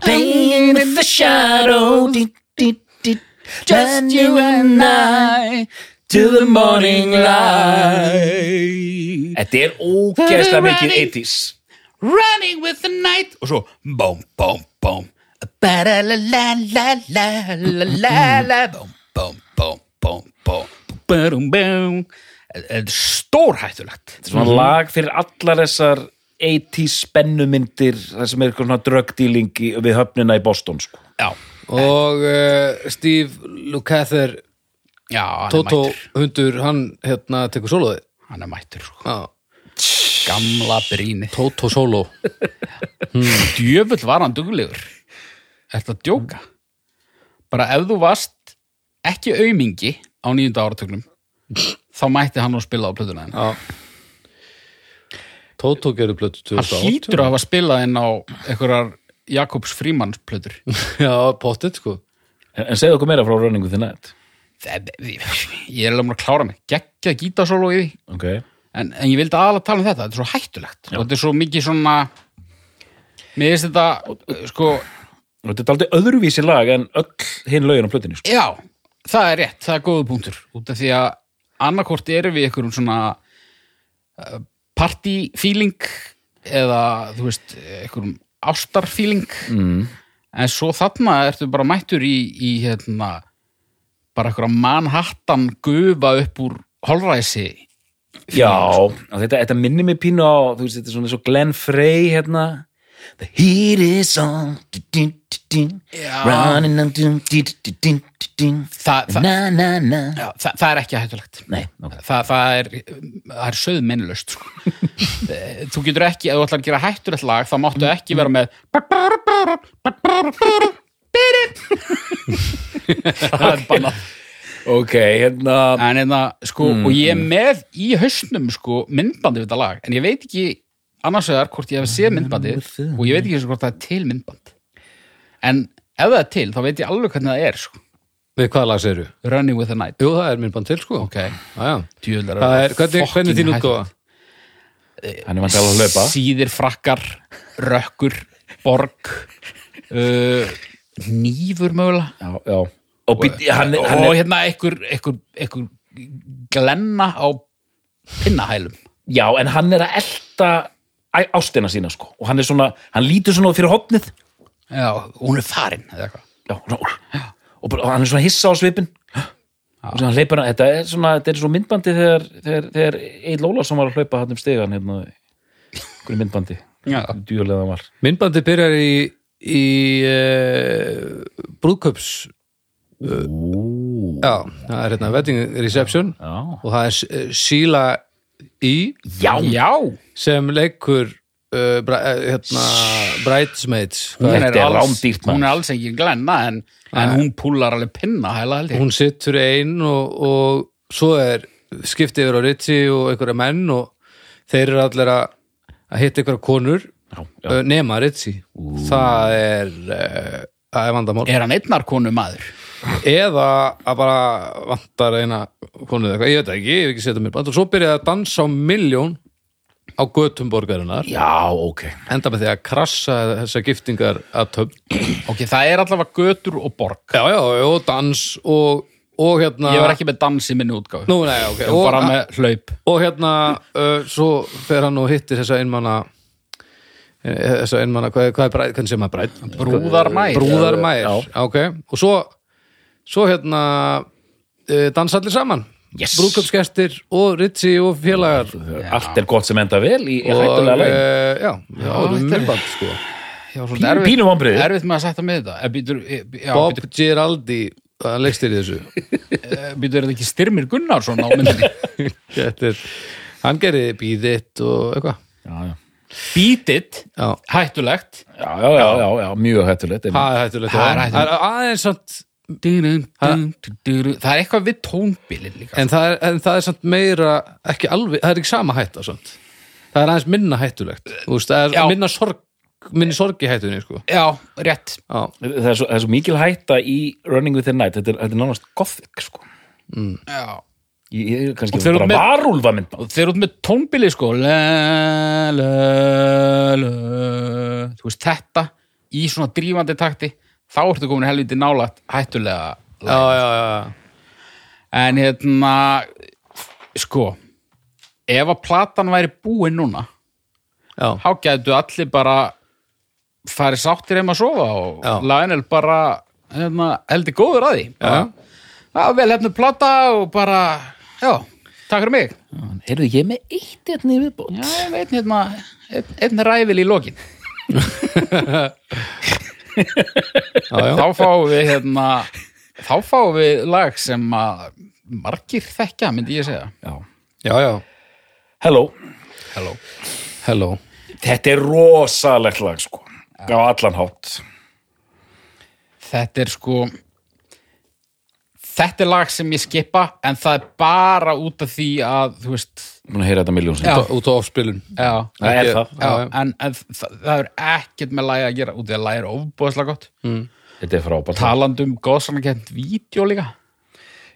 Playing with the shadow. Dit, dit, dit, Just you and I Till the morning light. þetta er ógeðslega mikið 80s running with the night. Og svo Ba-da-la-la-la-la-la-la bóm, bóm, bóm, bóm, bóm Bum, bum. Þetta er stórhættulegt. Þetta er svona lag fyrir allar þessar 80s spennumyndir þar sem er eitthvað svona drug dealing í- við höfnina í Boston sko. Já, og uh, Steve Lukather já, hann Toto er mættur. hundur, hann hérna tekur sólóði Hann er mættur, sko. Já, gamla brínið Toto sóló. Djöfull var hann duglegur. Ertu að djóka? Bara ef þú varst ekki aumingi á nýjunda áratögnum þá mætti hann nú spila á plötuna henni Já. Toto gerði plötu Hann 2008 hlýtur að hafa spilað inn á einhverjar Jakobs Frímanns plötur [laughs] Já, pottet sko. En, en segðu okkur meira frá Running with the Night. Ég er alveg að klára mig. Geggjað gítasólu í því. Ok, en, en ég vildi aðalega tala um þetta, þetta er svo hættulegt. Og þetta er svo mikið svona mér finnst þetta sko, og þetta er aldrei öðruvísi lag en öll hinn lögin á plötinu sko. já það er rétt, það er góðu punktur. Út af því að annarkort erum við einhverjum svona uh, party-feeling eða þú veist, einhverjum ástar-feeling. Mm. en svo þarna ertu bara mættur í, í hérna bara einhverja Manhattan gufa upp úr holræsi. Já, þetta, þetta minnir mig pínu á þú veist, þetta er svona og Glenn Frey hérna The heat is on. Running on. Þa, það, Na na na já, það, það er ekki hættulegt Nei, ok það, það er, það er söðmennlust sko. [laughs] Þú getur ekki ef þú ætlar að gera hættulegt lag þá máttu ekki vera með það er bannað ok, hérna en hérna, sko, og ég er með í hausnum, sko, myndbandi við þetta lag en ég veit ekki annars vegar hvort ég hef séð myndbandi og ég veit ekki eins og hvort það er til myndband. En ef það er til, þá veit ég alveg hvernig það er, sko. Við hvaða lag segirðu? Running with the Night. Jú, það er minnbann til sko. Ok, Æja djúðlar Það er, hvernig, hvernig þín útgóða? hann er vant að hlaupa. Síðir frakkar rökkur, borg uh, nýfur mögulega. Já, já. og, být, hann, og hann er, hérna einhver, einhver, einhver glenna á pinnahælum. Já, en hann er að elta æ- ástina sína sko. Og hann er svona, hann lítur svona fyrir hotnið já, hún er farin eða eitthvað. Já, svona, og, bara, og hann er svona hissa á svipin og svona hleypur hann þetta er svona, þetta er svo myndbandi þegar, þegar, þegar Egil Ólafsson var að hlaupa hann um stegan hérna, hverju myndbandi. Djúlega hann var. Myndbandi byrjar í, í uh, brúðköps Ú, Já, það er hérna wedding reception. Já, og það er uh, Sheila E já, já, sem leikur uh, bra, uh, hérna, Bridesmaids. Hún Hvað er, er alls, rándýrt, maður. hún er alls ekki glenna en, en hún púlar alveg pinnahæla held ég. Hún sittur einn og, og svo er skiptið yfir á Ritchie og einhverja menn og þeir eru allir að, hitta einhverja konur já, já. uh, nema Ritchie. Það er uh, það er vandamál. Er hann einnar konu maður eða að bara vantar eina konu eða eitthvað, ég veit ekki, ég hef ekki setja mér og svo byrjaði að dansa á milljón á götum borgarinnar. Já, ok. Enda með því að krassa þessar giftingar að töfn. Ok, það er allavega götur og borg. Já, já, og dans og, og hérna ég var ekki með dans í minni útgáfu. Nú, nei, ok, var bara og, með hlaup. og hérna uh, svo fer hann og hittir þessa einmanna eh, þessa einmanna, hvað, hvað er bræð, hvernig sem maður bræð brúðarmær brúðarmær, ok. Og svo, svo hérna uh, dansa allir saman. Yes. brúðköpsgestir og Ritchie og félagar. Allt er gott sem enda vel í, í og hættulega legin uh, já, já, já er- myndband, sko. Já, Pínu- svolítið erfitt- með að setja með þetta. Eh, býtur, já, Bob býtur, Giraldi hann leikst í þessu. Býtur er þetta ekki Styrmir Gunnarsson á myndinni? [laughs] Þetta er, hann gerði bíðitt og eitthvað. Já, já. Já, hættulegt. Já, já, já, já, já, mjög hættulegt það er hættulegt. Aðeins samt það er eitthvað við tónbilin líka en það, er, en það er samt meira ekki alveg, það er ekki sama hætta samt. það er aðeins minna hættulegt Þú veist, það er Já. minna sorg minni sorg í hættunni sko. já, rétt Já. það er svo, það er svo mikil hætta í Running with the Night þetta er, þetta er nánast gothic sko. já. ég, ég er kannski Og þeir eru bara með- varúlfa mynd og þeir eru út með tónbili sko la, la, la. þú veist þetta í svona drífandi takti þá ertu komin helviti nálægt hættulega Já, já, já, en hérna sko ef að platan væri búin núna já. þá gætu allir bara farið sáttir heim að sofa og Já. Lionel bara hérna, heldur góður að því Já. það var vel hefnu plata og bara já, takk fyrir mig heyrðu ég er með eitt hérna í viðbót já, ég veit hérna einn, einn ræfil í lokin [laughs] já, já. þá fáum við hérna þá fáum við lag sem að margir þekkja, myndi ég segja já. já, já. hello Hello. Hello þetta er rosalegt lag sko á allan hátt þetta er sko þetta er lag sem ég skipa en það er bara út af því að þú veist að heyra þetta miljón Já. sinni. út er já, já. en, en það, það er ekkert með lagi að gera út af því að lagi er ofbúðslega gott Þetta er frábært. talandi um góðsannakent vídeo líka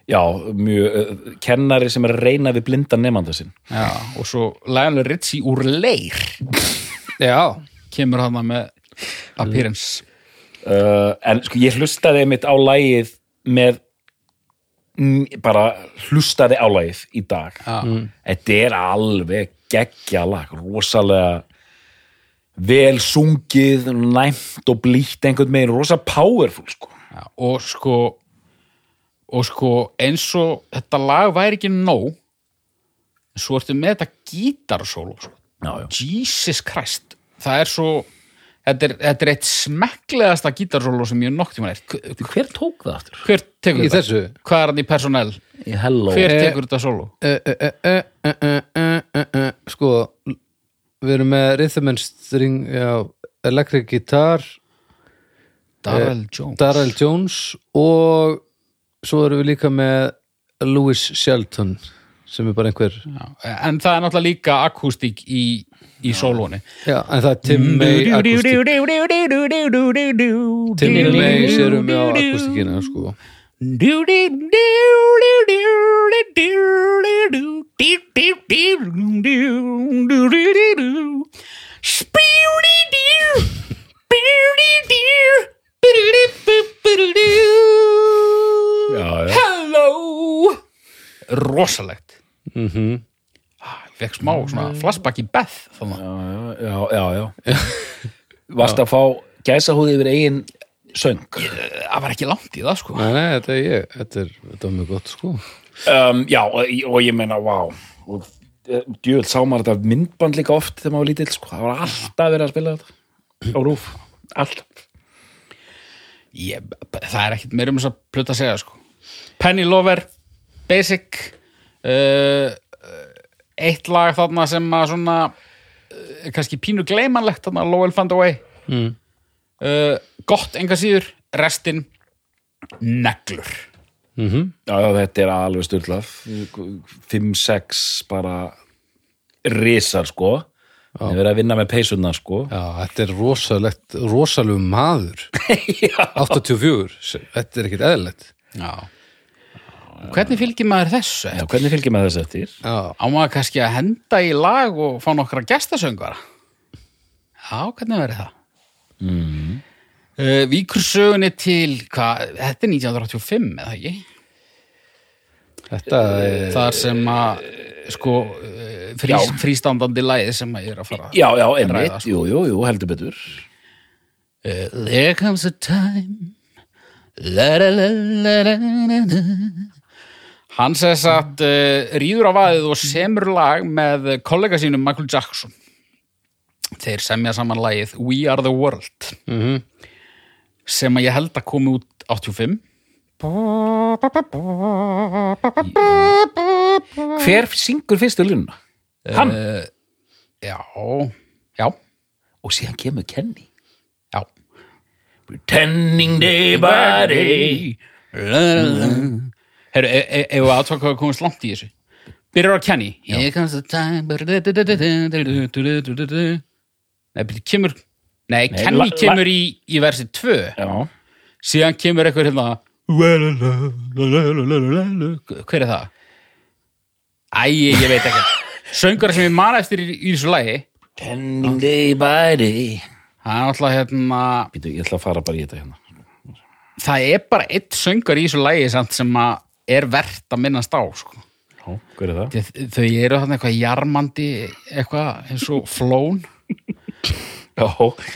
Já, mjög, uh, kennari sem er að reyna við blindan nefnda sinn. já, og svo Lionel Ritchie úr leir Já, kemur hann með appearance Uh, en sko, ég hlustaði mitt á lagið með mm, bara hlustaði á lagið í dag. já, Þetta er alveg geggja lag, rosalega vel sungið, næmt og blítt einhvern meginn, rosa powerful sko. já, og sko og sko eins og þetta lag væri ekki nóg svo ertu með þetta gítarsólu sko. Jesus Christ það er svo Þetta er, þetta er eitt smekklegasta gítarsólu sem ég nokk tíma er. Hver tók það aftur? Hver tekur í þetta? Hvað er hann í personell? Í hello. Hver eh, tekur þetta sólu? Eh, eh, sko, við erum með rhythm and string, já, electric guitar, Darrell Jones. Darrell Jones og svo erum við líka með Louis Shelton sem er bara einhver Já, en það er náttúrulega líka akústík í, í sólóni. Já, en það er Tim May akústík. Tim May sérum við á akústíkina sko. Já, já. Hello. Rosalegt mm -hmm. ah, Ég fekk smá svona flashback í Beth þannig. Já, já, já. Varst að fá gæsahúði yfir eigin söng? Það var ekki langt í það sko Nei, nei, þetta er ég Þetta er, þetta er mjög gott sko Um, já, og, og ég meina, vá. Og djöðl sá maður þetta myndband líka oft þegar maður var lítill, sko. Það var alltaf verið að spila þetta. Á rúf. Alltaf. ég, Það er ekkit meira um þess að plöta að segja sko Penny Lover Basic uh, Eitt lag þarna sem að svona uh, kannski pínu gleymanlegt þarna Lowell Found Away mm. uh, Gott enga síður Restin Neglur Mm Já, já, þetta er alveg styrlað. 5-6 bara risar, sko. Er verið að vinna með peysunna, sko. Já, þetta er rosalegt rosalegu maður [laughs] 84, þetta er ekkit eðlilegt Já Hvernig fylgir maður þessu? Já, hvernig fylgir með þess eftir? Já, Á maður kannski að henda í lag og fá nokkra gestasöngvara? Já, hvernig verður það? Mm. Uh, víkur sögunni til, hvað, þetta er 1985 eða ekki? þetta er Þar sem að, sko, uh, frís, frístandandi lagið sem að ég er að fara Já, já, ræða, einmitt. sko. Jú, jú, jú, heldur betur. Uh, there comes a time la, la, la, la, la, la, la. Hann sess að uh, rýður á vaðið og semur lag með kollega sínum Michael Jackson þeir semja saman lagið We Are The World Mhm. sem að ég held að komi út 85 Hver syngur fyrstu línuna? Hann. uh, Já, já, Og síðan kemur Kenny. já Pretending day by day Herru, ef e, við aðtöka hvað komast langt í þessu? Byrjar á Kenny. Here comes the time. Nei, byrju, kemur Nei, Kenny kemur í, í versi 2 Já, síðan kemur eitthvað hérna hver er það? Æ, ég veit ekki. Söngur sem ég man eftir í, í þessu lagi. Pending day by day. Það er alltaf hérna býtu, ég ætla að fara bara í þetta hérna. Það er bara eitt söngur í þessu samt, sem að er verðt að minnast á sko. Já, hver er það? Þau- þau eru þarna eitthvað jarmandi eitthvað eins og flón. Já,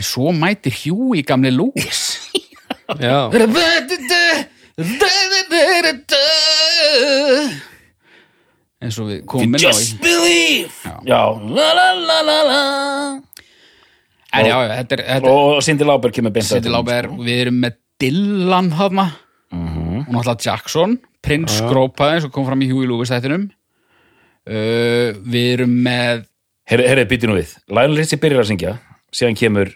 svo mætir Huey gamli Lewis. Já, eins og við komum inn á í Just believe! Já. La la la la la. En já, þetta er, þetta er Og Cindy Lauper kemur beint Cindy Lauper, honum, við erum með Dylan Mhm. og náttúrulega Jackson Prince skrópaði sem kom fram í Huey Lewis þættinum. Uh, við erum með. Herri, herri, býtu nú við. Lionel Richie byrjar að syngja Síðan kemur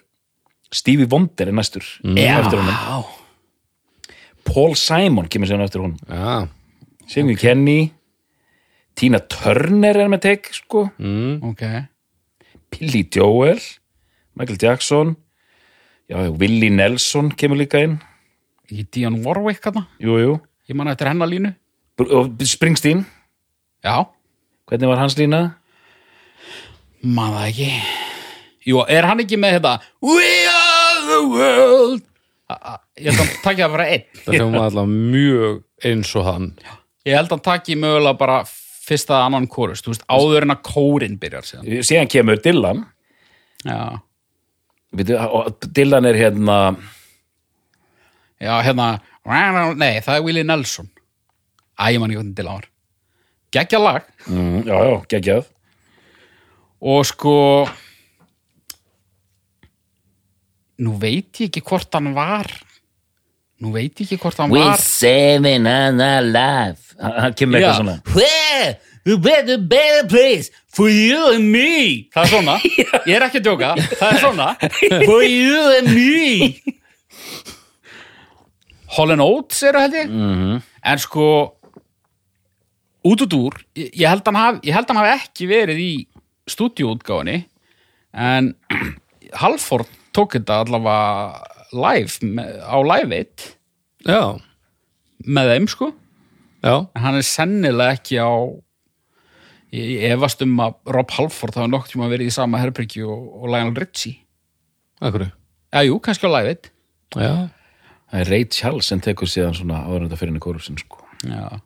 Stevie Wonder er næstur eftir honum. Paul Simon kemur síðan eftir honum. Já, Syngur Kenny. Tina Turner er með tek sko. Ok, Billy Joel Michael Jackson. Já, já, Willie Nelson kemur líka inn. Ekki Dion Warwick þarna? Jú, jú. Ég man eftir hennar línu. Springsteen, já, hvernig var hans lína? man það ekki. Jú, er hann ekki með þetta We are the world ég held að hann takki það bara einn. [laughs] Það hljóma alltaf mjög eins og hann. Ég held að hann takki mögulega bara fyrsta annan kórus, þú veist, áður en að kórin byrjar síðan. Síðan kemur Dylan. Já, Veitu, Dylan er hérna já, hérna nei, það er Willie Nelson. Æ, ég man ekki hvernig til áður geggja lag. Mm, já, já, geggjað. Og sko nú veit ég ekki hvort hann var. Nú veit ég ekki hvort hann We var. saving and alive hann kemur eitthvað svona. Where? A better, better place For you and me? Það er svona, [laughs] ég er ekki að djóka. Það er svona. [laughs] For you and me Holland Oates eru held ég. Mhm. en sko út út úr, ég held hann haf, ég held hann hafi ekki verið í stúdíóutgáfinni en [clears throat] Halford tók þetta allavega live með, á live 1 Já, með þeim sko. Já, en hann er sennilega ekki á ég, efast um að Rob Halford hafa nokk tíma verið í sama herbergi og, og Lionel Richie. Akkur Já, jú, kannski á live 1 Já, það er Ray Charles sem tekur síðan svona áður en þetta fyrir henni kórusin sko. Já.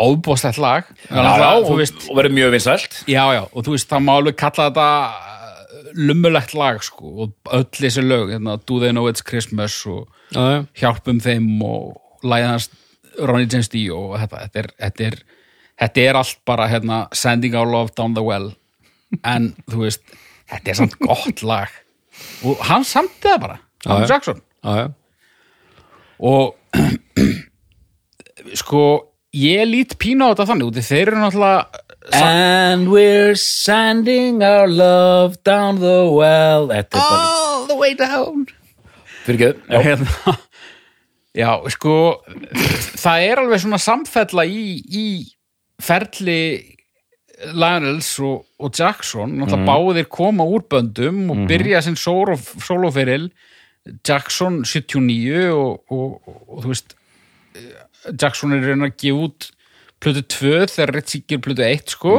Óbúðslegt lag. Já, já, þú og, veist, og verður mjög vinsælt. Já, já, og þú veist, það má alveg kalla þetta uh, lummulegt lag, sko, og öll þessi lög, hérna, Do They Know It's Christmas og já, já, Hjálpum Þeim og Læðans Ronnie James Dio og þetta, þetta er, þetta er, þetta er allt bara, hérna, Sending Our Love Down the Well, en, þú veist, þetta er samt gott lag, og hann samti það bara, já. Jackson, já, já. og [clears throat] sko, ég lít pínu á þetta þannig, út í þeir eru náttúrulega And we're sending our love down the well. All the way down. Fyrir ekki, já, hérna, [laughs] já, sko það er alveg svona samfella í, í ferli Lionels og, og Jackson. Náttúrulega báðir koma úr böndum og byrja sinn solo, soloferil Jackson 79 og, og, og, og þú veist Jackson er raun að gefa út plötu 2 þegar Ritchie ger plötu 1 sko.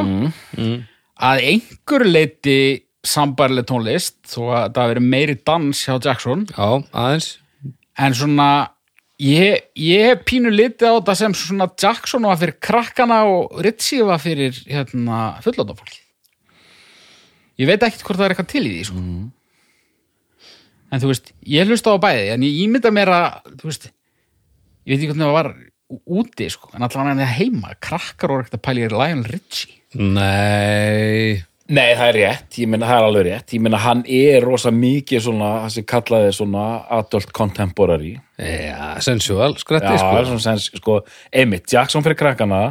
Að einhver leiti sambarleg tónlist þó að það verið meiri dans hjá Jackson. Já aðeins. En svona ég, ég pínu litið á þetta sem svona Jackson var fyrir krakkana og Ritchie var fyrir hérna, fullóttafólki ég veit ekkert hvort það er eitthvað til í því sko. En þú veist ég hlusta á bæði en ég ímynda mér að þú veist, ég veit ekki hvernig það var úti sko, en allan hann er heima krakkar voru ekkert að pæla í Lionel Ritchie Nei, Nei, það er rétt, ég meina það er alveg rétt. Ég meina hann er rosa mikið svona það sem kallaði svona adult contemporary. Já, sensual skrætti Já, sko. það er svona sens, sko. Einmitt, Jackson fyrir krakkana.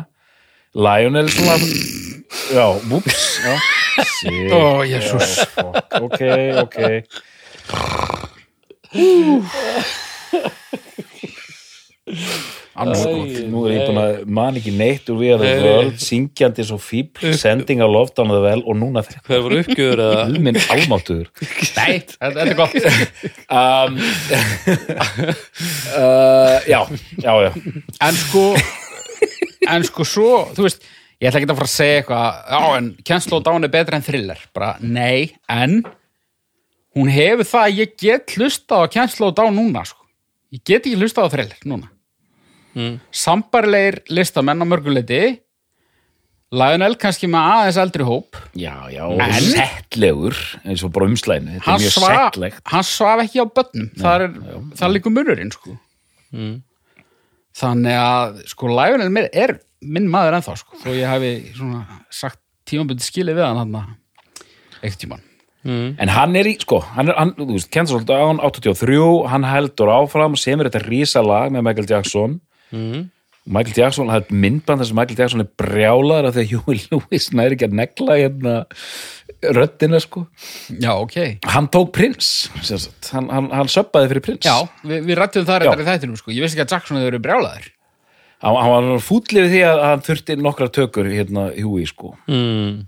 Lionel svona Já, Shit, Ó, Jesús. fuck, Ok, ok Anskot. Nú er ég búin að man ekki neitt úr við að það völd syngjandi svo fíbl, sending á loft á það vel og núna þetta. Hvað voru uppgjöður eða? Guðminn almáttuður Nei, þetta er gott. Um, [laughs] uh, Já, já, já. En sko En sko svo, þú veist Ég ætla ekki að fara að segja eitthvað. Já, en Cancel og Down er betra en thriller. Bara, nei, en Hún hefur það að ég get hlustað á og Down núna, sko. Ég get ekki hlustað á thriller núna. Mm. Sambarlegir listamenn á mörguleiti Lionel kannski með aðeins eldri hóp. Já, já, En- settlegur eins og bara umslæðinu, þetta er mjög settlegt. hann svaf ekki á börnum. Það er, það líkur munurinn sko. þannig að sko Lionel mér er minn maður ennþá sko, þó ég hefi sagt tímaböndi skilið við hann hann eitt tíman En hann er í, sko, hann er, hann, þú veist, Kansas Old Down 83, hann heldur áfram sem er þetta rísalag með Michael Jackson. Michael Jackson, það er myndband þar sem Michael Jackson er brjálaður af því að Huey Lewis næri ekki að negla hérna röddina, sko. Já ok, Hann tók prins, sem sagt, hann, hann, hann söppaði fyrir prins já við, við rættum það reyndar í þættinum sko, ég vissi ekki að Jackson hefur verið brjálaður. Hann, hann var fútlið við því að hann þurfti nokkra tökur hérna Huey, sko. Mm.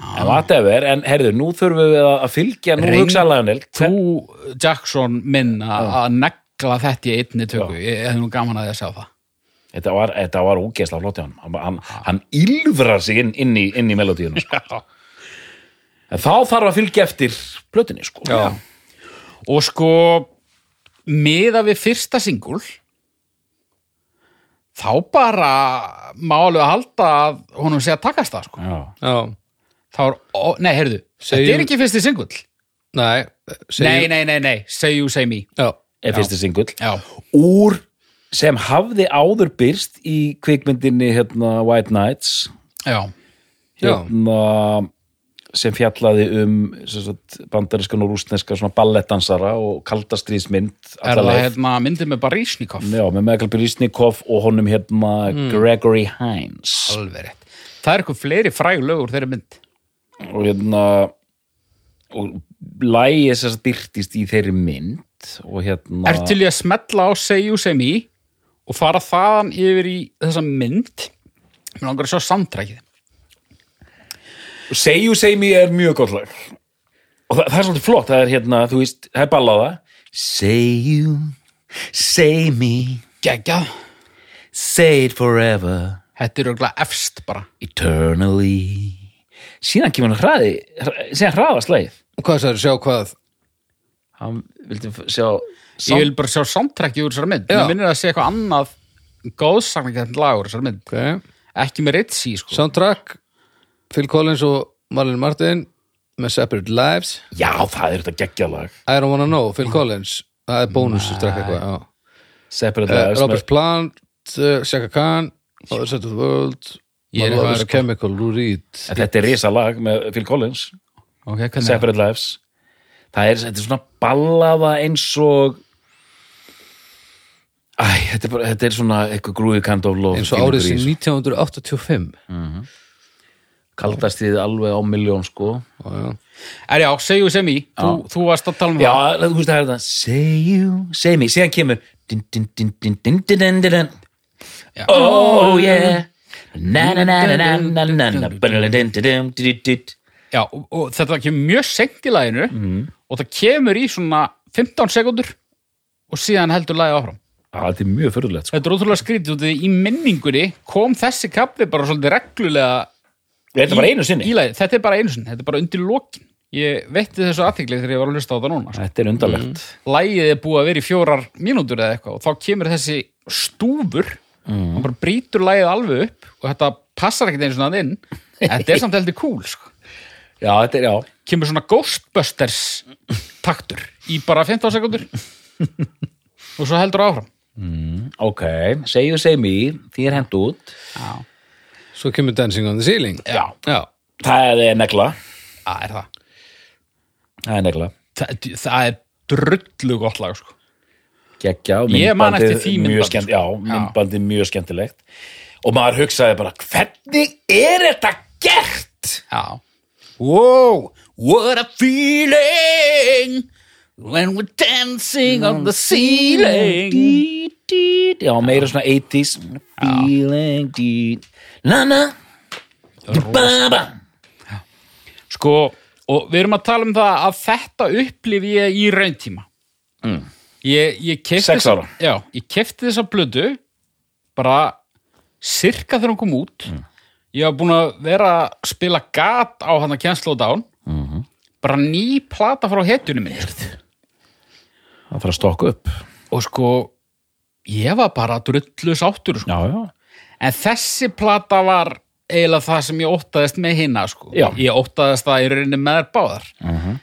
En whatever, en herðu, nú þurfum við að fylgja, nú Reynd- hugsa Lionel þú Jackson minn að negla þetta í einni tökku ég hef nú gaman að því að sjá það Þetta var, þetta var ógeðslega flott hjá hann. Hann, hann, ylfrar sig inn, inn í, inn í melodíuna. Sko. En þá þarf að fylgja eftir plötunni, sko. Já, og sko miða við fyrsta singul þá bara má alveg að halda að honum sé að takast það sko. Já. já þá er, ó, nei, heyrðu, þetta er ekki fyrsti singull. Nei, nei, nei, nei, nei, say you, say me Já, Er fyrsti singull. já, Úr sem hafði áður byrst í kvikmyndinni hérna, White Nights. Já, já, hérna, sem fjallaði um sem sagt, bandarískan og rústneska svona ballettdansara og kaldastríðsmynd er alla það leið. hérna myndið með Barísnikov? Já, með Michael Berisnikov og honum hérna Gregory Hines. Alveg rétt. Það er eitthvað fleiri fræg lög úr þeirri mynd og hérna og lægi þess að byrtist í þeirri mynd og hérna er til ég að smetla á you, say me og fara þaðan yfir í þessa mynd? Mér langar að sjá samtrækið You Say Me er mjög gott lag. Og það, það er svolítið flott, það er hérna þú veist, það er ballaða. You Say Me geggjað, Say It Forever. Þetta er auðvitað efst bara. Eternally síðan kemur hann hraði hra- síðan hraðast lagið. Hvað það er sjá hvað? Hann vildi sjá Ég vil bara sjá samtrækki úr þessari mynd. Mér minnir að sé eitthvað annað góðsakningað lag úr þessari mynd. Okay. Ekki með Ritzi sko. Soundtrack Phil Collins og Marlon Martin með Separate Lives. Já, það er þetta geggjalag I don't wanna know, Phil Collins. Það er bónus strekk eitthvað já. Separate uh, Lives Robert Plant, uh, Shaka Khan Other Side of the World Marvelous Chemical, Lou Reed. Þetta er risalag með Phil Collins. Okay, Separate Lives. Það er, þetta er svona ballaða eins og Æ, þetta er, bara, þetta er svona eitthvað grúi kind of love eins og árið sem 1985 mm -hmm. kaldast þið alveg á miljón sko. Er já, say you, say me. Þú, þú varst að tala um já, það. já, þú veist að það er það. Say you, say me, síðan kemur din, din, din, oh yeah. Já, og, og þetta kemur mjög sent í læginu mm. og það kemur í svona 15 sekundur og síðan heldur lægi áfram að Þetta er mjög fyrirlegt sko. Þetta er ótrúlega skrítið og þetta í menningunni kom þessi kapli bara svolítið reglulega Þetta er bara einu sinni? Í, þetta er bara einu sinni, þetta er bara undir lokin Ég veitti þessu aðtækli þegar ég var að hlusta á það núna sko. Þetta er undarlegt mm. Lægið er búið að vera í fjórar mínútur eða eitthvað og þá kemur þessi stúfur Mhm. hann bara brýtur lagið alveg upp og þetta passar ekkert einu svona inn. [laughs] Þetta er samt heldur cool sko. já, þetta er, já. Kemur svona Ghostbusters taktur í bara 15 sekundur [laughs] og svo heldur áfram. Ok, say you, say me. Því er hend út. Já, svo kemur Dancing on the Ceiling. Já. já. það er negla. Það er það. Það er negla. Það, það er drullu gott lag sko. Geggja og myndbandið myndbandi, mjög skemmtilegt. Og maður hugsaði bara hvernig er þetta gert? Já. Wow, what a feeling when we're dancing on the ceiling. Já, meira svona 80s feeling na na. Ba-ba. Sko, og við erum að tala um það að þetta upplifi ég í rauntíma. Mm. Ég, ég kefti þessa blödu bara sirka þegar hún kom út. Mm. Ég var búin að vera að spila gat á hann að cancel down. Mhm. Bara ný plata frá hetjunum minni. það fara að stokka upp Og sko, ég var bara drullu sáttur, sko. já, já, En þessi plata var eiginlega það sem ég óttaðist með hinna sko. Ég óttaðist það í rauninni með þær báðar.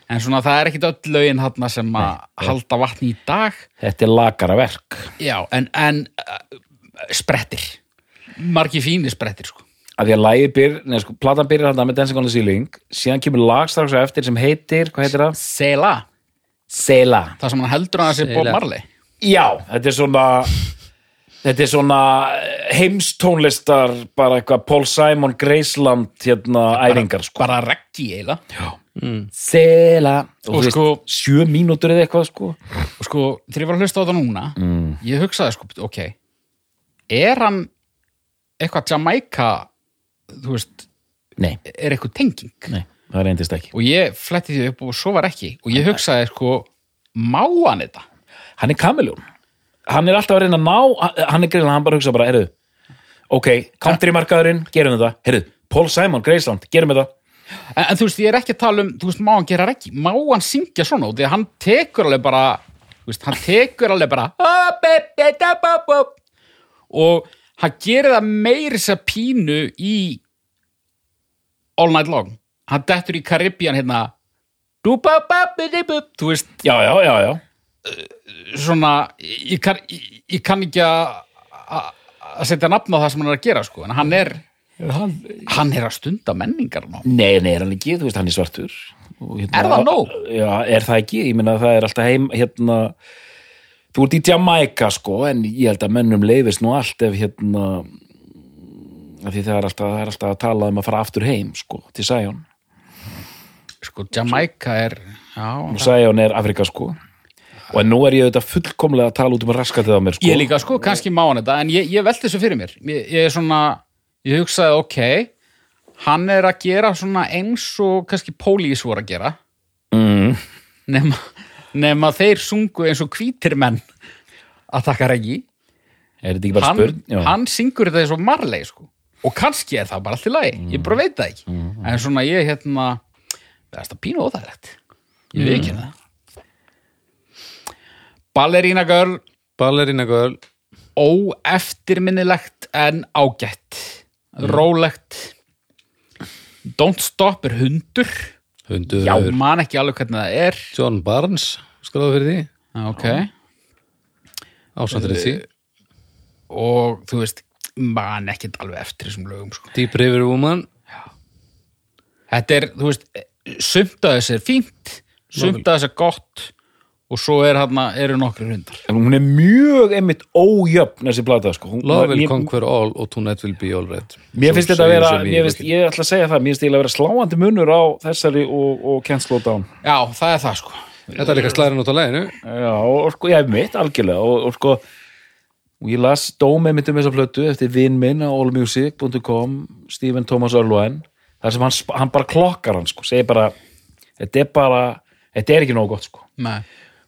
En svona það er ekkit öll lögin þarna sem að halda vatni í dag. Þetta er lagara verk. Já, en, en uh, sprettir. Margi fínir sprettir sko. að því að lagið byr, neða sko, platan byrjar hann með Dancing on the Ceiling, síðan kemur lag strax á eftir sem heitir, hvað heitir það? Sela, Sela. Það sem hann heldur að það sé Bob Sela. Marley. Já, þetta er svona þetta er svona heimstónlistar bara eitthvað Paul Simon Graceland hérna æfingar sko. bara reggi eiginlega. Sela. Og, Og sko- sjö mínútur eða eitthvað sko. Og sko, þegar ég var að hlusta á það núna ég hugsaði sko, ok er hann eitthvað Jamaica þú veist, Nei, er eitthvað tenging? Nei, það reyndist ekki. Og ég fletti því upp og svo var ekki. Og ég hugsaði sko, má hann þetta? Hann er kameljón Hann er alltaf að reyna að ná hann er greinlega, hann bara hugsa bara, heyrðu ok, countrymarkaðurinn, gerum þetta. Heyrðu, Paul Simon Graceland, gerum þetta. En, en þú veist, ég er ekki að tala um, þú veist, má hann gera ekki má hann syngja svona, því að hann tekur alveg bara, veist, hann tekur alveg bara og hann gerir það meiri sér pínu í All Night Long. Hann dettur í Caribbean hérna. Þú veist, Já, já, já, já svona ég kann, ég, ég kann ekki að að- að setja nafn á það sem hann er að gera sko, en hann er hann... hann er að stunda menningar ná. Nei, nei, er hann ekki, þú veist, hann er svartur. Hérna, Er það nóg? Já, er það ekki, ég meina það er alltaf heim hérna, þú ert í Jamaica sko, en ég held að mennum leifist nú allt ef hérna því það er alltaf, það er alltaf að tala um að fara aftur heim sko, til Sion. Sko, Jamaica er já, Sion er Afrika sko og nú er ég auðvitað fullkomlega að tala út um raskatið á mér sko. Ég líka sko, kannski má hann þetta en ég, ég velti þessu fyrir mér. Ég, ég er svona, ég hugsaði ok hann er að gera svona eins og kannski pólís voru að gera. Mm. nema, nema þeir sungu eins og hvítir menn að taka Er þetta bara hann, hann syngur þetta eins og Marley sko. Og kannski er það bara allt í lagi. Ég bara veit það ekki. En svona ég hérna það er þetta pínu óþægilegt. Ég veit ekki það Ballerina Girl. Ballerina Girl. Óeftirminnilegt en ágætt. Rólegt. Don't Stop er hundur. Hundur já, man ekki alveg hvernig það er. John Barnes skráðu fyrir því. Ok, ásandrið því og þú veist man ekki alveg eftir þessum lögum sko. Deep River Woman. Þetta er, þú veist sumt að þessi er fínt sumt að þessi er gott og svo er hann eru nokkri hundar. En hún er mjög einmitt ójöfn þessi plata sko. Hún, Love will conquer all og tonight will be all right. Mér finnst þetta að vera mér finnst, ég ætla að segja það, mér finnst þetta að vera sláandi munur á þessari og, og Can't Slow Down. Já, það er það sko. Þetta er líka slæðin út á læginu Já, og sko, ég hef mitt, algjörlega. Og, og sko, og ég las dómið mitt um þessa plötu eftir vinn minn á allmusic.com Stephen Thomas Irwin þar sem hann, hann bara klokkar hann sko, segir bara, þetta er bara þetta er ekki nóg gott sko. Nei.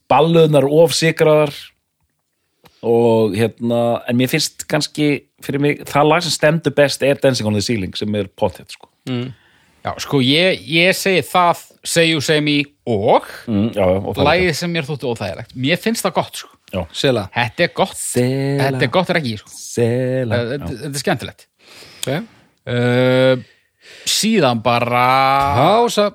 Balluðnar ofsikraðar og hérna en mér finnst kannski fyrir mig, það lag sem stendur best er Dancing on the Ceiling sem er pottet sko. Já, sko, ég, ég segi það you say me og mm, já, já, og það er lagið sem mér þóttu óþægilegt. Mér finnst það gott sko. Sela. Þetta er gott, Sela. þetta er gott reggi sko. Sela, þetta, þetta er skemmtilegt. Okay. uh, síðan bara Hása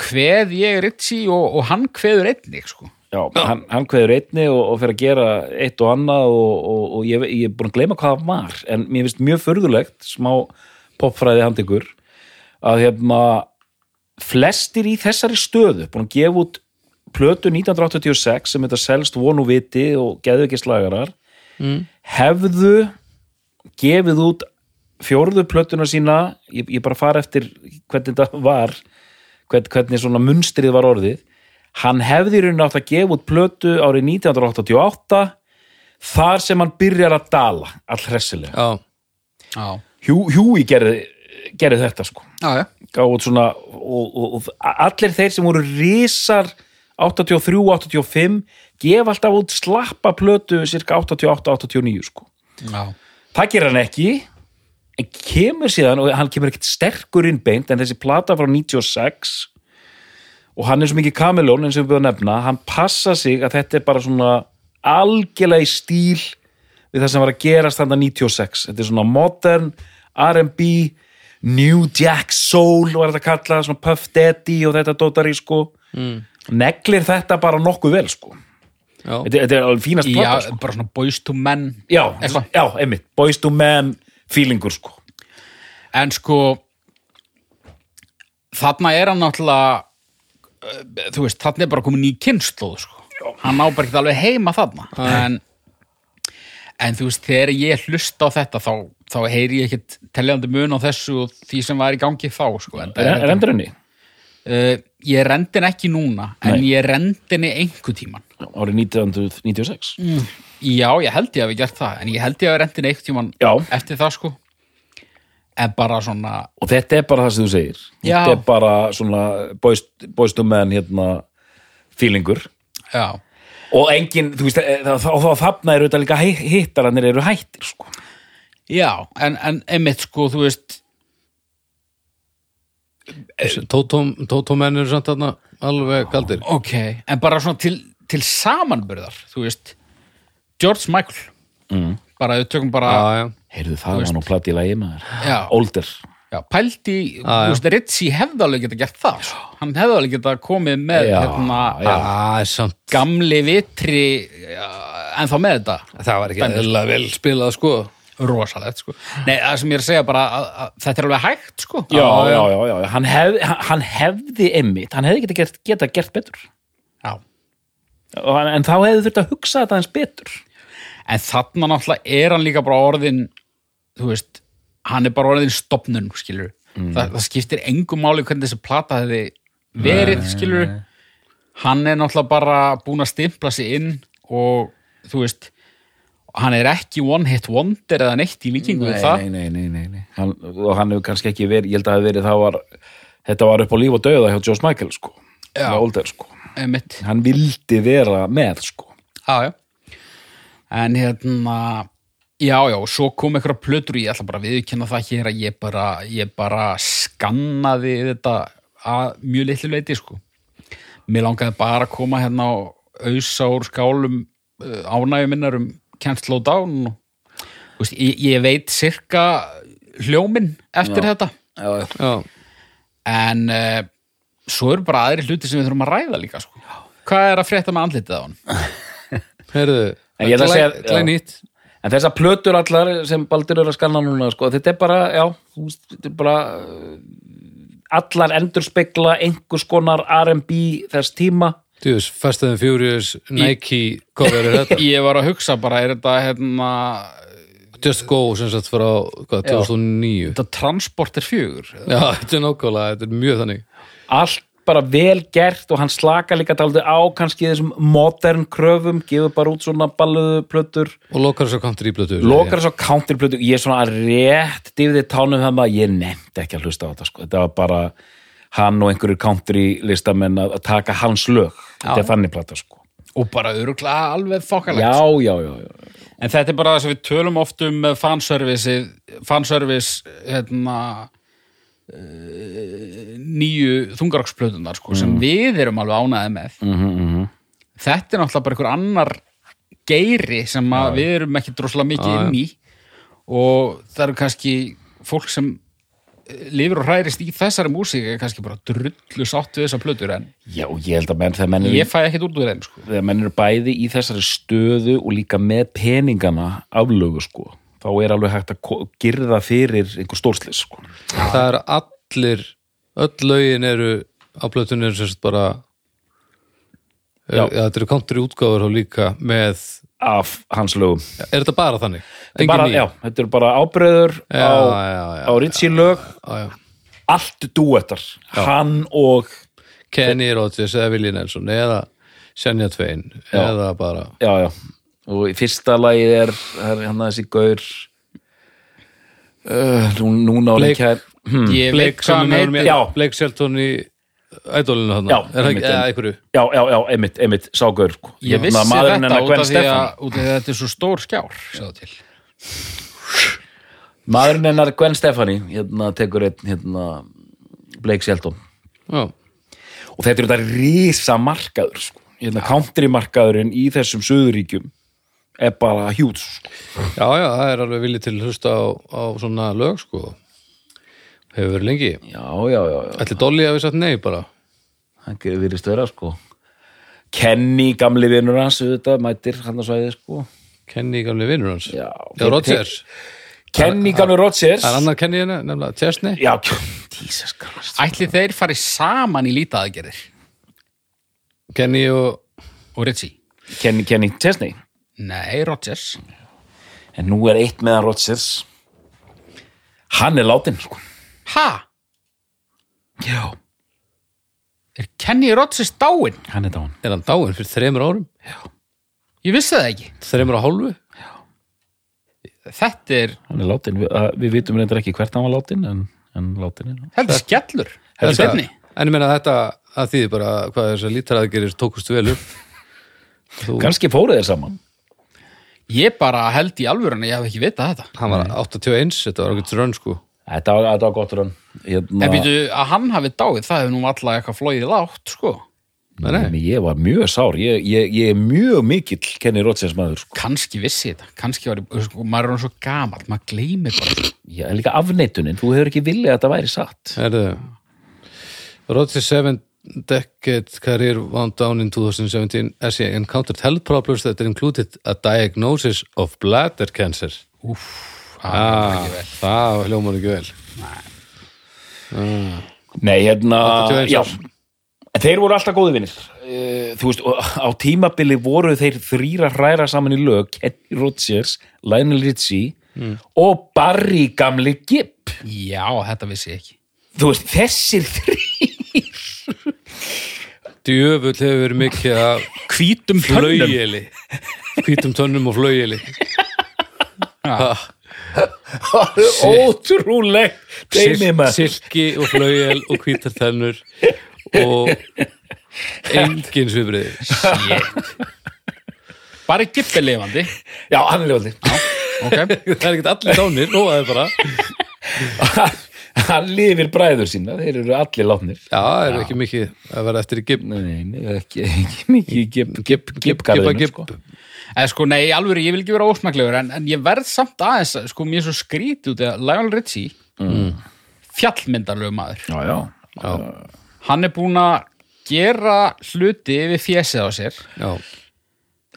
kveð ég Ritchie og, og hann kveður einnig sko. Já, hann, hann kveður einni og, og fyrir að gera eitt og annað og, og, og ég, ég er búin að gleyma hvað það var en mér finnst mjög furðulegt smá popfræði handikur að hérna flestir í þessari stöðu búin að gefa út plötu 1986 sem þetta selst vonu viti og geðu ekki slagarar mm. hefðu gefið út fjórðu plötuna sína ég, ég bara fara eftir hvernig þetta var hvern, hvernig svona munstrið var orðið hann hefði rauninni átt að gefa út plötu árið 1988 þar sem hann byrjar að dala all hressilega. Já, Já, Hjú, Hjúi gerði, gerði þetta sko. Já, já. gáði svona og, og, og allir þeir sem voru risar 83, 85 gefa alltaf út slappa plötu cirka 88, 89 sko. Já. það gerir hann ekki en kemur síðan og hann kemur ekkert sterkur inn beint en þessi plata frá 96 og hann er svo mikið kamilón eins og við búum að nefna, hann passa sig að þetta er bara svona algjörlega í stíl við það sem var að gerast þannig 96 þetta er svona modern R&B New Jack Soul var þetta kallað, svona Puff Daddy og þetta dótari sko. Mm. neglir þetta bara nokkuð vel sko. Já, þetta, þetta er alveg fínast Já, plata sko. bara svona boys to men. Já, já, einmitt, Boys to Men feelingur sko. En sko þarna er hann náttúrulega þú veist, þarna er bara komin í kynnslóð sko. hann á bara ekki alveg heima þarna en, en þú veist, þegar ég hlusta á þetta þá, þá heyri ég ekkit teljandi mun á þessu og því sem var í gangi þá sko. en, Er, er endur henni? uh, ég rendi henni ekki núna en Nei. ég rendi henni einhver tíman Árið 1996 já, ég held ég að við gert það en ég held ég að rendi henni einhver tíman Já. eftir það sko en bara svona Og þetta er bara það sem þú segir. Já. Þetta er bara svona to men hérna feelingur. Já, Og engin, þú veist, eh, þá þá þarna eru þetta líka hittararnir eru hættir sko. já en, en einmitt sko, þú veist Tótómenn eru samt þarna alveg galdir ok, en bara svona til, til samanburðar, þú veist. George Michael. Mm. bara, við tökum bara Já, já, Heyrðu það var nú platt í lagi maður. Já. Older. Já, pældi, já. þú veist, Ritchie hefði alveg geta gert það, sko. hann hefði alveg geta komið með Já, hérna, já. Já, samt. gamli vitri já, en þá með þetta. Það var ekki eðlilega vel spilað sko. Rosalegt, sko. Nei, það sem ég er að segja bara, að, að, þetta er alveg hægt, sko. Já, já, já, já, Hann, hef, hann hefði einmitt, hann hefði geta gert, geta gert betur. Já. En þá hefði þurft að hugsa þetta eins betur. En þarna náttúrulega er hann líka bara orðin þú veist, hann er bara orðin stopnun, skilur Þa, það skiptir engum máli hvernig þessi plata hefði verið, skilur hann er náttúrulega bara búin að stimpla sig inn og þú veist hann er ekki one hit wonder eða neitt í líkingu við það. nei, nei, nei, nei, nei. Hann, Og hann hefur kannski ekki verið, ég held að það hefði verið það var, Þetta var upp á líf og dauða hjá George Michael sko. Older sko. Hann vildi vera með sko. Já, já. En hérna já, já, svo kom einhverja plötur og ég ætla bara að viðkynna það hér að ég bara, ég bara skannaði þetta að mjög litlu leiti sko. Mér langaði bara að koma hérna á ausa úr skálum uh, ánægju minnar um Can't Slow Down og þú veist, ég, ég veit sirka hljóminn eftir þetta. Já, Já, en uh, svo eru bara aðri hluti sem við þurfum að ræða líka sko. hvað er að frétta með andlitið á hann? heyrðu En ég ætla En þessar plötur allar sem Baldur er að skanna núna sko, þetta er bara, já, veist, þetta er bara uh, allar endurspegla einhvers konar R&B þess tíma. Djús, Fast and Furious, Nike cover er þetta? [laughs] Ég var að hugsa bara, er þetta hérna, Just Go sem sagt frá hvað, 2009 þetta transporter fjögur Já, þetta er nákvæmlega, þetta er mjög þannig. Allt bara vel gert og hann slaka líka dálítið á kannski þessum modern kröfum, gefur bara út svona balluðu plötur, og lokar þess að country blötu lokar svo counter plötur ég er svona rétt dýfðið tánum það að ég nefndi ekki að hlusta á þetta sko. þetta var bara hann og einhverjur country listamenn að að taka hans lög. Þetta er þannig plata sko. Og bara öruglega alveg þokkalegt. Já, já, já, já. en þetta er bara það sem við tölum oft um fanservice fanservice hérna nýju þungaroksplötunar sko, sem við erum alveg ánæði með. Mm þetta er náttúrulega bara einhver annar geiri sem að við erum ekki droslega mikið inn í. Og það eru kannski fólk sem eh, lifir og hærist í þessari músík er kannski bara drullu sátt við þessar plötur en já, ég held að menn þegar menn ég fæ ekkert út úr þeim sko. þegar menn eru bæði í þessari stöðu og líka með peningana aflögu sko, þá er alveg hægt að girða fyrir einhver stórslis sko. Það er allir öll lögin eru á eru sem bara. Já, þetta eru country útgáfur og líka með af hans lögum Er þetta bara þannig? Bara, já, þetta eru bara ábreyður Já, á, á Ritchie lög já, já. allt dúettar, hann og Kenny Rogers eða Willie Nelson eða Twain Já. eða bara já, já, og í fyrsta lagi er, er hann þessi gaur uh, nú, núna heitir. Með Já. Blake Shelton í ædólinu hann Já, er það einhverju? Já, já, já, einmitt, einmitt, sá gaur sko. Ég Hérna, vissi maðurinn þetta hennar út Gwen af, því að, að þetta er svo stór skjár sjáðu til. maðurinn hennar Gwen Stefani hérna tekur einn hérna, Blake Shelton. Já, og þetta er þetta risa markaður sko. hérna, country markaðurinn í þessum söðuríkjum er bara hjút sko. já, já, það er alveg viljið til að hlusta á, á svona lög sko. Hefur verið lengi. Já, já, já, já. Ætli Dolly hafi sagt nei bara? Það getur verið störa sko. Kenny, gamli vinnur hans auðvitað, mætir hann að svæði sko. Kenny gamli vinnur hans? Já, Já, Rodgers. Kenny, gamli Rodgers. Það er annar Kenny henni, nefnilega Chesney. Já, Jesus Christ. Ætli þeir fari saman í lítaðagerðir Kenny og og Ritchie Kenny, Kenny Chesney Nei, Rodgers. En nú er eitt meðan Rodgers. Hann er látin sko. Ha? já, Er Kenny Rodgers dáinn? hann er dáin er hann dáinn fyrir þremur árum? Ég vissi það ekki. Þremur á hálfu? Þetta er, hann er látin, við, að, við vitum reyndar ekki hvert hann var látin en, en látin er þetta er skellur. Þetta- Þetta er En ég meina þetta að því bara hvað þessar lítaraðgerir tókust vel upp. Þú, kannski fóruð þeir saman Ég bara held í alvörun að ég hef ekki vitað þetta. Hann var 81, þetta var okkur rönn sko. Þetta var, þetta var gott rann hérna, En býtu að hann hafi dáið, það hefur nú alltaf eitthvað flóið látt, sko. Nei, nei, En ég var mjög sár, ég, ég, ég er mjög mikill Kenny Rodgers maður sko. Kannski vissi þetta, kannski var ég, sko, maður er hann svo gamall, maður gleymir bara ég er líka afneitunin, þú hefur ekki viljað að þetta væri satt. Herðu Rodgers seven decade career wound down in 2017 as he encountered health problems that included a diagnosis of bladder cancer. Úff, ah, Það hljómar ekki vel. Nei, hérna 81 já, þeir voru alltaf góði vinnir uh, þú veist, á tímabili voru þeir þrýra hræra saman í lög Kenny Rodgers, Lionel Richie og Barry gamli Gibb Já, þetta vissi ég ekki. Þú veist, þessir þrý Djöfull hefur verið mikið af Hvítum tönnum. flaugjeli hvítum tönnum og flaugjeli ótrúleg teimi maður. silki og flaugel og hvítar tennur og engin svipriði Bara gippi lifandi. Já, hann er ljóði Ok, það er ekkert allir dánir, nóaði bara [laughs] hann lifir bræður sína, þeir eru allir látnir. Já, það er ekki mikið að vera eftir í gibb nei, nei, ekki, ekki mikið Gibb gibb, gibb, Gibb-garðinum, gibb, sko. eða sko, nei, alveg ég vil ekki vera ósmaklegur en, en ég verð samt aðeins sko, mér er svo skrítið út að Lionel Richie mm. fjallmyndarlegu maður. Já, já, já, hann er búinn að gera hluti við fjesið á sér já,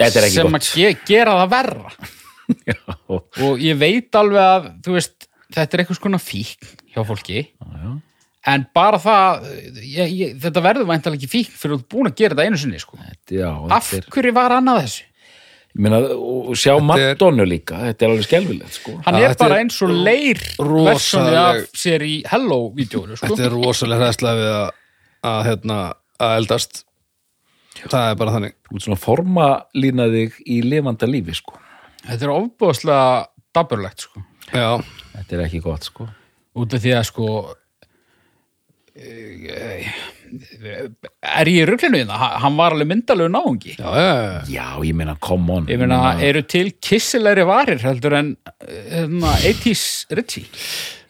þetta er ekki sem að ge gera það verra. [laughs] Já, og ég veit alveg að þú veist, þetta er eitthvað skona fíkn hjá fólki já. en bara það ég, ég, þetta verður væntalega ekki fíkn fyrir að búin að gera þetta einu sinni sko. já, af þetta er, hverju var hann að þessu? ég meina, og sjá er- Madonna líka, þetta er alveg skelfilegt sko. hann Já, er þetta bara er eins og leir rosaleg- versjónu af sér í Hello-vídeónu sko. þetta er rosalega hræðslega við að, að, hérna, að eldast það er bara þannig þú ert svona forma lína þig í lifanda lífi sko. þetta er ofbúðslega daburlegt sko. já, þetta er ekki gott sko. Út af því að sko eh, er ég í ruglinu hérna? Ha- hann var alveg myndalegu náungi. Já, já, ég meina, come on. Ég meina, eru til kissilegri varir heldur en hérna, 80s Ritchie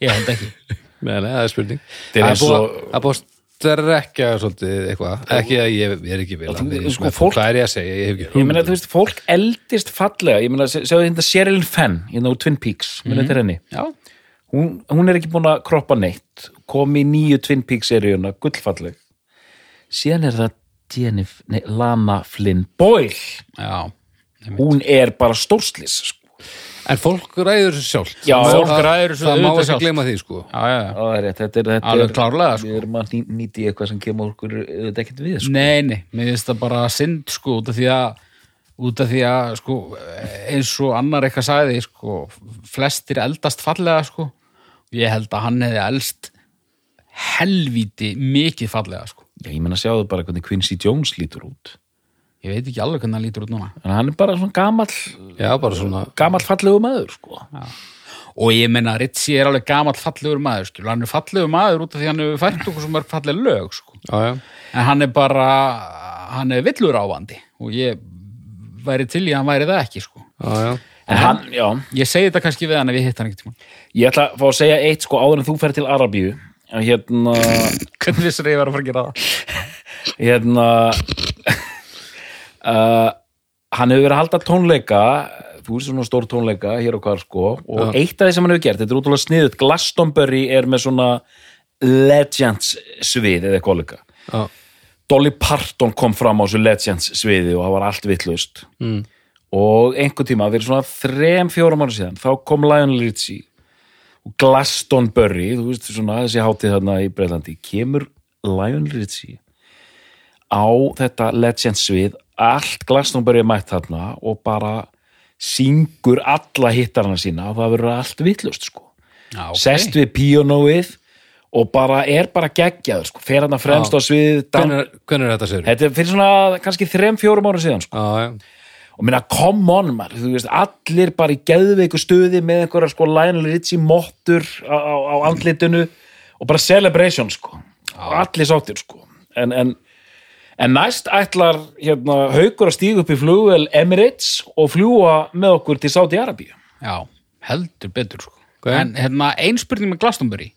ég held ekki. [laughs] Það er spurning. Það það er búið að strekja svolítið eitthvað. Ekki að ég, ég er ekki vil Þú- sko, fólk- hvað er ég að segja, ég hef ekki ég meina, þú veist, fólk eldist fallega. Ég meina, sjáðu þetta Sherilyn Fenn í ná Twin Peaks, mm -hmm. þetta er henni. Já, hún, hún er ekki búin að kroppa neitt kom í nýju Twin Peaks seríuna gullfalleg síðan er það Jennifer, nei, Lana Flynn Boyle, já hún er bara stórslis sko. en fólk ræður þessu sjálft Já, fólk það- ræður þessu það má ekki gleyma því sko já, já, já. er rétt, þetta er, þetta Alveg er klárlega, sko. við erum að ný- nýta í eitthvað sem kemur okkur þetta ekkert við sko. Nei, nei, mér finnst það bara synd sko út af því að út af því að sko eins og annar eitthvað sagði sko flestir eldast fallega sko ég held að hann hefði elst helvíti mikið fallega sko Já, ég meina sjáðu bara hvernig Quincy Jones lítur út ég veit ekki alveg hvernig hann lítur út núna en hann er bara svona gamall Já, bara svona gamall fallegu maður sko. og ég menna Ritchie er alveg gamall fallegur maður skilur. hann er fallegur maður út af því hann hefur fært okkur svo mörg falleg lög sko. Já, já, en hann er bara hann er villur ávandi og ég væri til í að hann væri það ekki sko. já, já. En hann, já, ég segi þetta kannski við hann ef ég hitt hann ekkert ég ætla að fá að segja eitt sko áður en þú fer til Arabíu. Hérna [laughs] hvernig vissir ég var að fara að gera það? [laughs] Hérna [laughs] uh, hann hefur verið að halda tónleika. Þú veist svona stór tónleika hér og hvar sko. Og eitt af því sem hann hefur gert, þetta er útrúlega sniðut Glastonbury er með svona Legends svið eða líka. Já. Dolly Parton kom fram á þessu Legends sviði og það var allt vittlust mm. Og einhvern tíma, fyrir svona þrem, fjórum ára síðan, þá kom Lionel Richie og Glastonbury þú veist svona þessi hátíð þarna í Breitlandi kemur Lionel Richie á þetta Legends svið allt Glastonbury er mætt þarna og bara syngur alla hittarana sína og það verður allt vittlust sko Já, ok. sest við píónóið og bara er bara geggjaður sko, fer hann að fremst á svið Hvernig, er- þetta sér? Þetta fyrir svona kannski þrem, fjórum ára síðan sko. Já, já. Og minna, come on maður, þú veist, allir bara í geðveiku stuði með einhverja sko Lionel Richie mottur á, á, á andlitinu og bara celebration sko. Og allir sáttir sko. En, en, en næst ætlar hérna, haukur að stíga upp í flugvel Emirates og fljúa með okkur til Saudi Arabíu já, heldur betur sko. En hérna, ein spurning með Glastonbury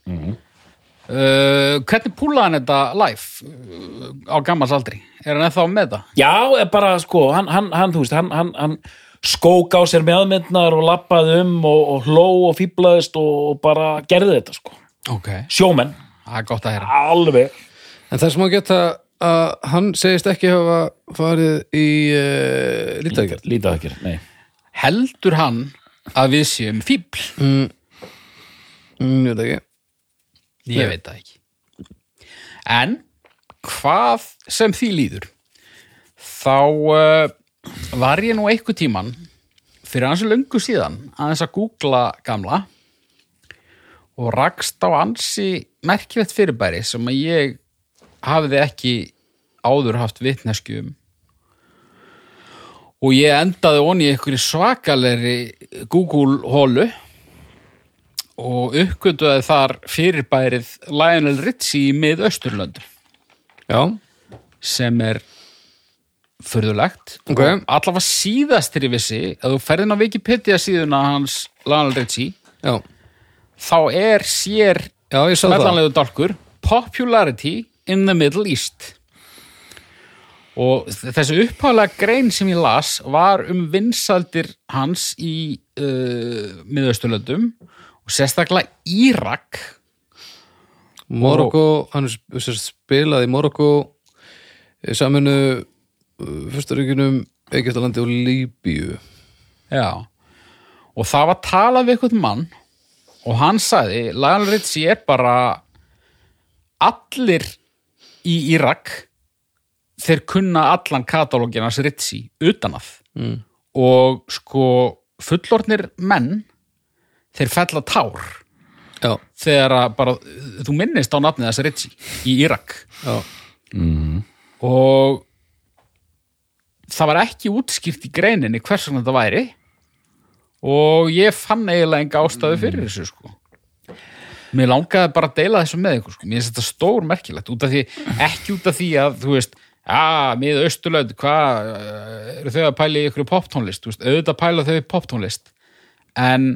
uh, hvernig púlaði hann þetta live uh, á gammals aldri er hann ennþá með það? Já, er bara sko, hann, hann, hann þú veist, hann, hann, hann skók á sér meðmyndnar og lappaði um og, og hló og fíblaðist og, og bara gerði þetta sko ok, sjómenn, það er gott að heyra alveg En þess má geta að hann segist ekki hafa farið í uh, lítækjart. lítið ekki, nei heldur hann að við séum fíbl? Mm, ég veit ekki. Ég veit það ekki. En hvað sem því líður, þá uh, var ég nú einhver tíman fyrir ansi löngu síðan aðeins að googla gamla og rakst á ansi merkilegt fyrirbæri sem að ég hafiði ekki áður haft vitnesku um og ég endaði onni í einhverju svakalegri Google hólu og uppgötuði þar fyrirbærið Lionel Richie í mið-austurlöndu Já, sem er furðulegt. Ok. og allavega síðastir í vissi að þú ferðin á Wikipedia síðuna hans Lionel Richie já, þá er sér smellanlegu dálkur Popularity in the Middle East. Og þessi uppháðlega grein sem ég las var um vinsaldir hans í uh, miðausturlöndum og sérstaklega Írak Morokko, hann sem sagt spilað í Morokko, saminu fyrstaríkunum, Egyptalandi og Líbíu. Já, og það var talað við eitthvað mann og hann sagði, Lionel Richie er bara allir í Írak þeir kunna allan katalógin hans Richie utan að mm. og sko fullornir menn þeir fella tár Já, þegar að bara, þú minnist á nafnið þess Richie í Írak. Já, og það var ekki útskýrt í greininni hvers vegna þetta væri. Og ég fann eiginlega enga ástæðu fyrir þessu sko. Mér langaði bara að deila þessu með ykkur sko. mér finnst þetta stór merkilegt út því, ekki út af því að þú veist að mið austurlöð, hvað eh, eru þau að pæla í ykkur poptónlist? Auðvitað pæla þau í poptónlist en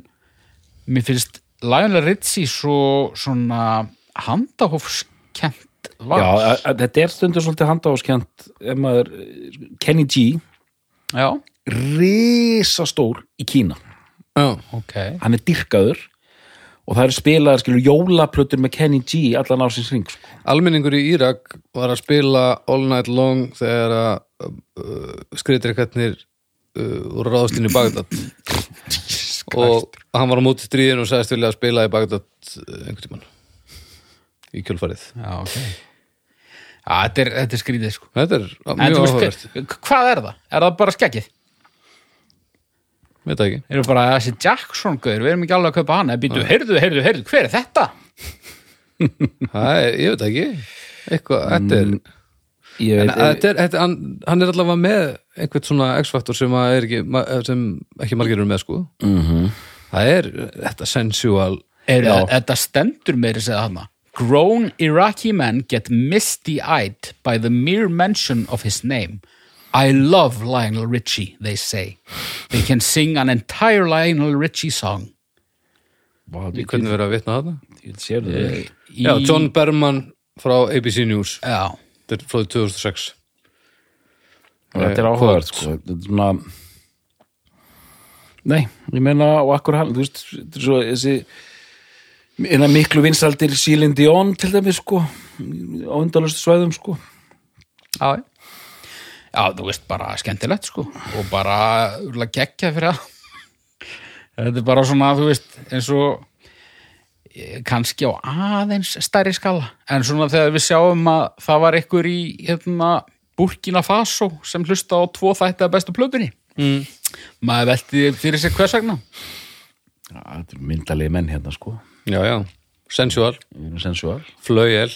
mér finnst Lionel Richie svo svona handahófskent var Já, þetta er stundur svolítið handáskjönd ef maður, Kenny G. Já, risastór í Kína. Já, ok. Hann er dyrkaður og það eru spilaðar skilur jólaplötur með Kenny G allan ásins ring sko. almenningur í Írak var að spila all night long þegar að uh, skriðdreikarnir uh, voru ráðast inn í Bagdad [laughs] og hann var á móti stríðin og sagðist vilja að spila í Bagdad uh, einhvern tímann. Í kjölfarið. Já, ok. Já, þetta er, þetta er skrítið sko. Þetta er En mjög áhugavert. hvað er það? Er það bara skeggið? veit það ekki. Erum bara þessi Jackson gauður, við erum ekki alveg að kaupa hann. Eða býtu, heyrðu, heyrðu, heyrðu, hver er þetta? [laughs] Æ, ég veit það ekki. Eitthvað, þetta er ég en veit, þetta er, þetta, hann, hann er allavega með einhvern svona X-faktor sem, er ekki, sem ekki margir eru með sko. Mhm. það er þetta sensual Er, þetta stendur meiri segja hana Grown Iraqi men get misty-eyed by the mere mention of his name. I love Lionel Richie, they say. They can sing an entire Lionel Richie song. Í hvernig verið að vitna það Já, John Berman frá ABC News. Já, þetta er frá 2006 Þetta er áhugavert sko. Þetta er svona Nei, ég meina og akkur hann, þú veist, þetta er svo þessi eina miklu vinsaldir Celine Dion til dæmis sko á undanlustu svæðum sko. Já Já, þú veist, bara skemmtilegt sko. Og bara geggja fyrir það. Þetta er bara svona, þú veist, eins og eh, kannski á aðeins stærri skala. En svona þegar við sjáum að það var ykkur í hérna, Burkina Faso sem hlusta á tvo þætti af bestu plötunni. Mm. maður velti fyrir sig hvers vegna. Já, Þetta er myndalegi menn hérna sko. Já, já, sensual, Við sensual. Flauel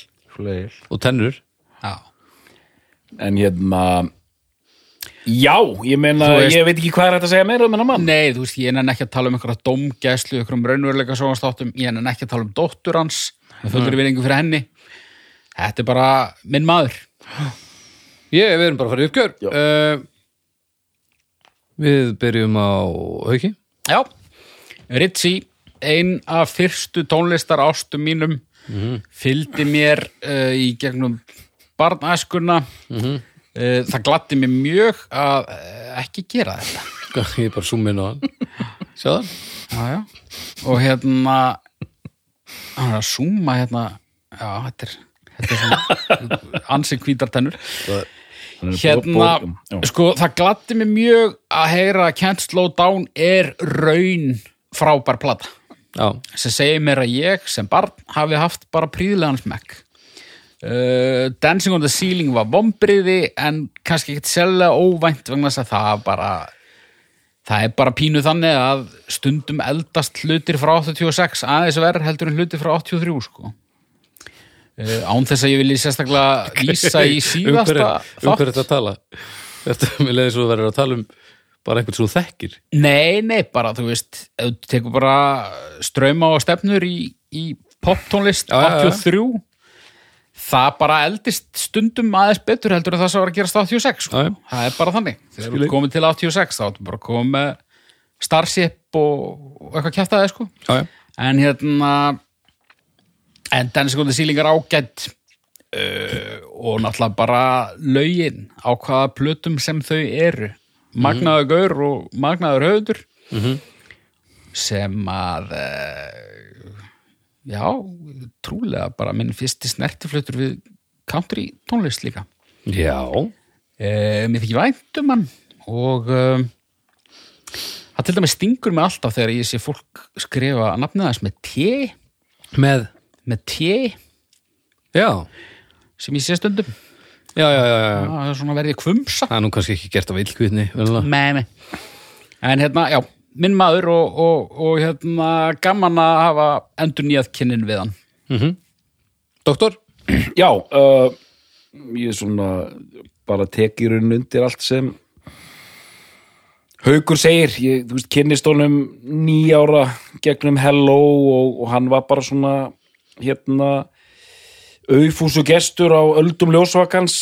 og tennur. Já, En hérna Já, ég meina, veist- ég veit ekki hvað er þetta að segja meira um hennar mann. Nei, þú veist, ég nenni ekki að tala um einhverja dómgæslu, einhverjum raunveruleika sjónastáttum, ég nenni ekki að tala um dóttur hans, með fullur vinningu fyrir henni. Þetta er bara minn maður. Ég, við erum bara að fara í uppgjör. Uh, Við byrjum á hauki. Já, Ritchie, ein af fyrstu tónlistar ástum mínum, fylgdi mér uh, í gegnum barnæskuna. uh, það gladdi mér mjög að uh, ekki gera þetta. [laughs] Ég er bara súminn á hann. Sjáðu Já, já. Og hérna, hann er að súma hérna, já, þetta er, þetta er svona [laughs] ansi hvítartennur. Hann er Hérna, já. sko, það gladdi mér mjög að heyra að Can't Slow Down er raun frábær plata. Já, sem segir mér að ég sem barn hafi haft bara príðlegan smekk uh, Dancing on the Ceiling var vombriði en kannski ekkert sérlega óvænt vegna þess að það bara það er bara pínu þannig að stundum eldast hlutir frá 86 aðeins verð heldur en hlutir frá 83 sko án þess að ég vilji sérstaklega vísa í [laughs] síðasta hverju um hver þetta að tala með leiðis og verður að tala um bara einhvern svo þekkir Nei, nei, bara þú veist þú tekur bara ströma og stefnur í, í poptónlist Já, já, já. 83 það bara eldist stundum aðeins betur heldur en það sem var að gerast 86 sko. Já. það er bara þannig þegar ert komið til 86 þá ertu bara komið með Starship og, og eitthvað kjæftaði sko. Já, já en hérna en Ceiling er ágætt uh, og náttúrulega bara lögin á hvaða plötum sem þau eru. Magnaður gaur og magnaður höfundur sem að uh, já, trúlega bara minn fyrsti snertiflutur við country tónlist líka. Já, uh, mér þykir vænt um hann og það til dæmis stingur mig alltaf þegar ég sé fólk skrifa nafnið þess með T með með T. Já, sem ég sé stundum. Já, já, já, já. það er svona verið kvumsa Það er nú kannski ekki gert af illkviðni með mig en hérna, já, minn maður og, og, og hérna gaman að hafa endur nýjað kynnin við hann. Doktor? [clears throat] Já, uh, ég er svona bara tekið raun undir allt sem Haukur segir, ég, þú veist, kynnist honum nýjára gegnum Hello og, og hann var bara svona hérna auðfúsu gestur á öldum ljósvakans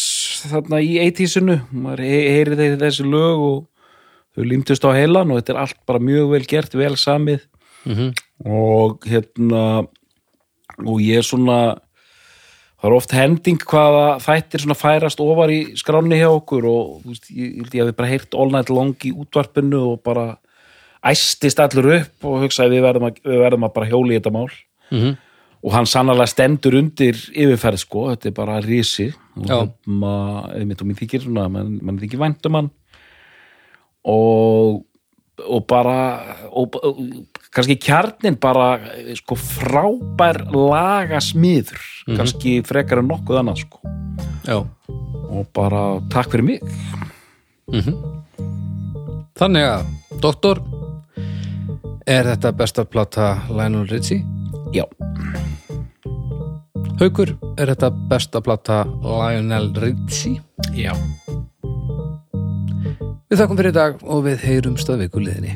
þarna í eitísinu maður he heyri þeir þessi lög og þau límtust á heilan og þetta er allt bara mjög vel gert, vel samið. Og hérna og ég er svona það er oft hending hvaða þættir svona færast ofar í skráni hjá okkur og veist, ég, ég hafi bara heyrt all night long í útvarpinu og bara æstist allur upp og hugsaði við verðum að, við verðum að bara hjóli í þetta mál. Mhm. Og hann sannarlega stendur undir yfirferð sko, þetta er bara risi. Og mér þykir svona mann, þykir vænt um hann. Og og bara og, og, kannski kjarnin bara sko frábær lagasmiður. Kannski frekar en nokkuð annað sko. Já. Og bara takk fyrir mig. Þannig að, doktor Er þetta besta plata Lionel Richie? já, Haukur, er þetta besta plata Lionel Richie? já, Við þakkum fyrir í dag og við heyrum stöðvikuliðinni.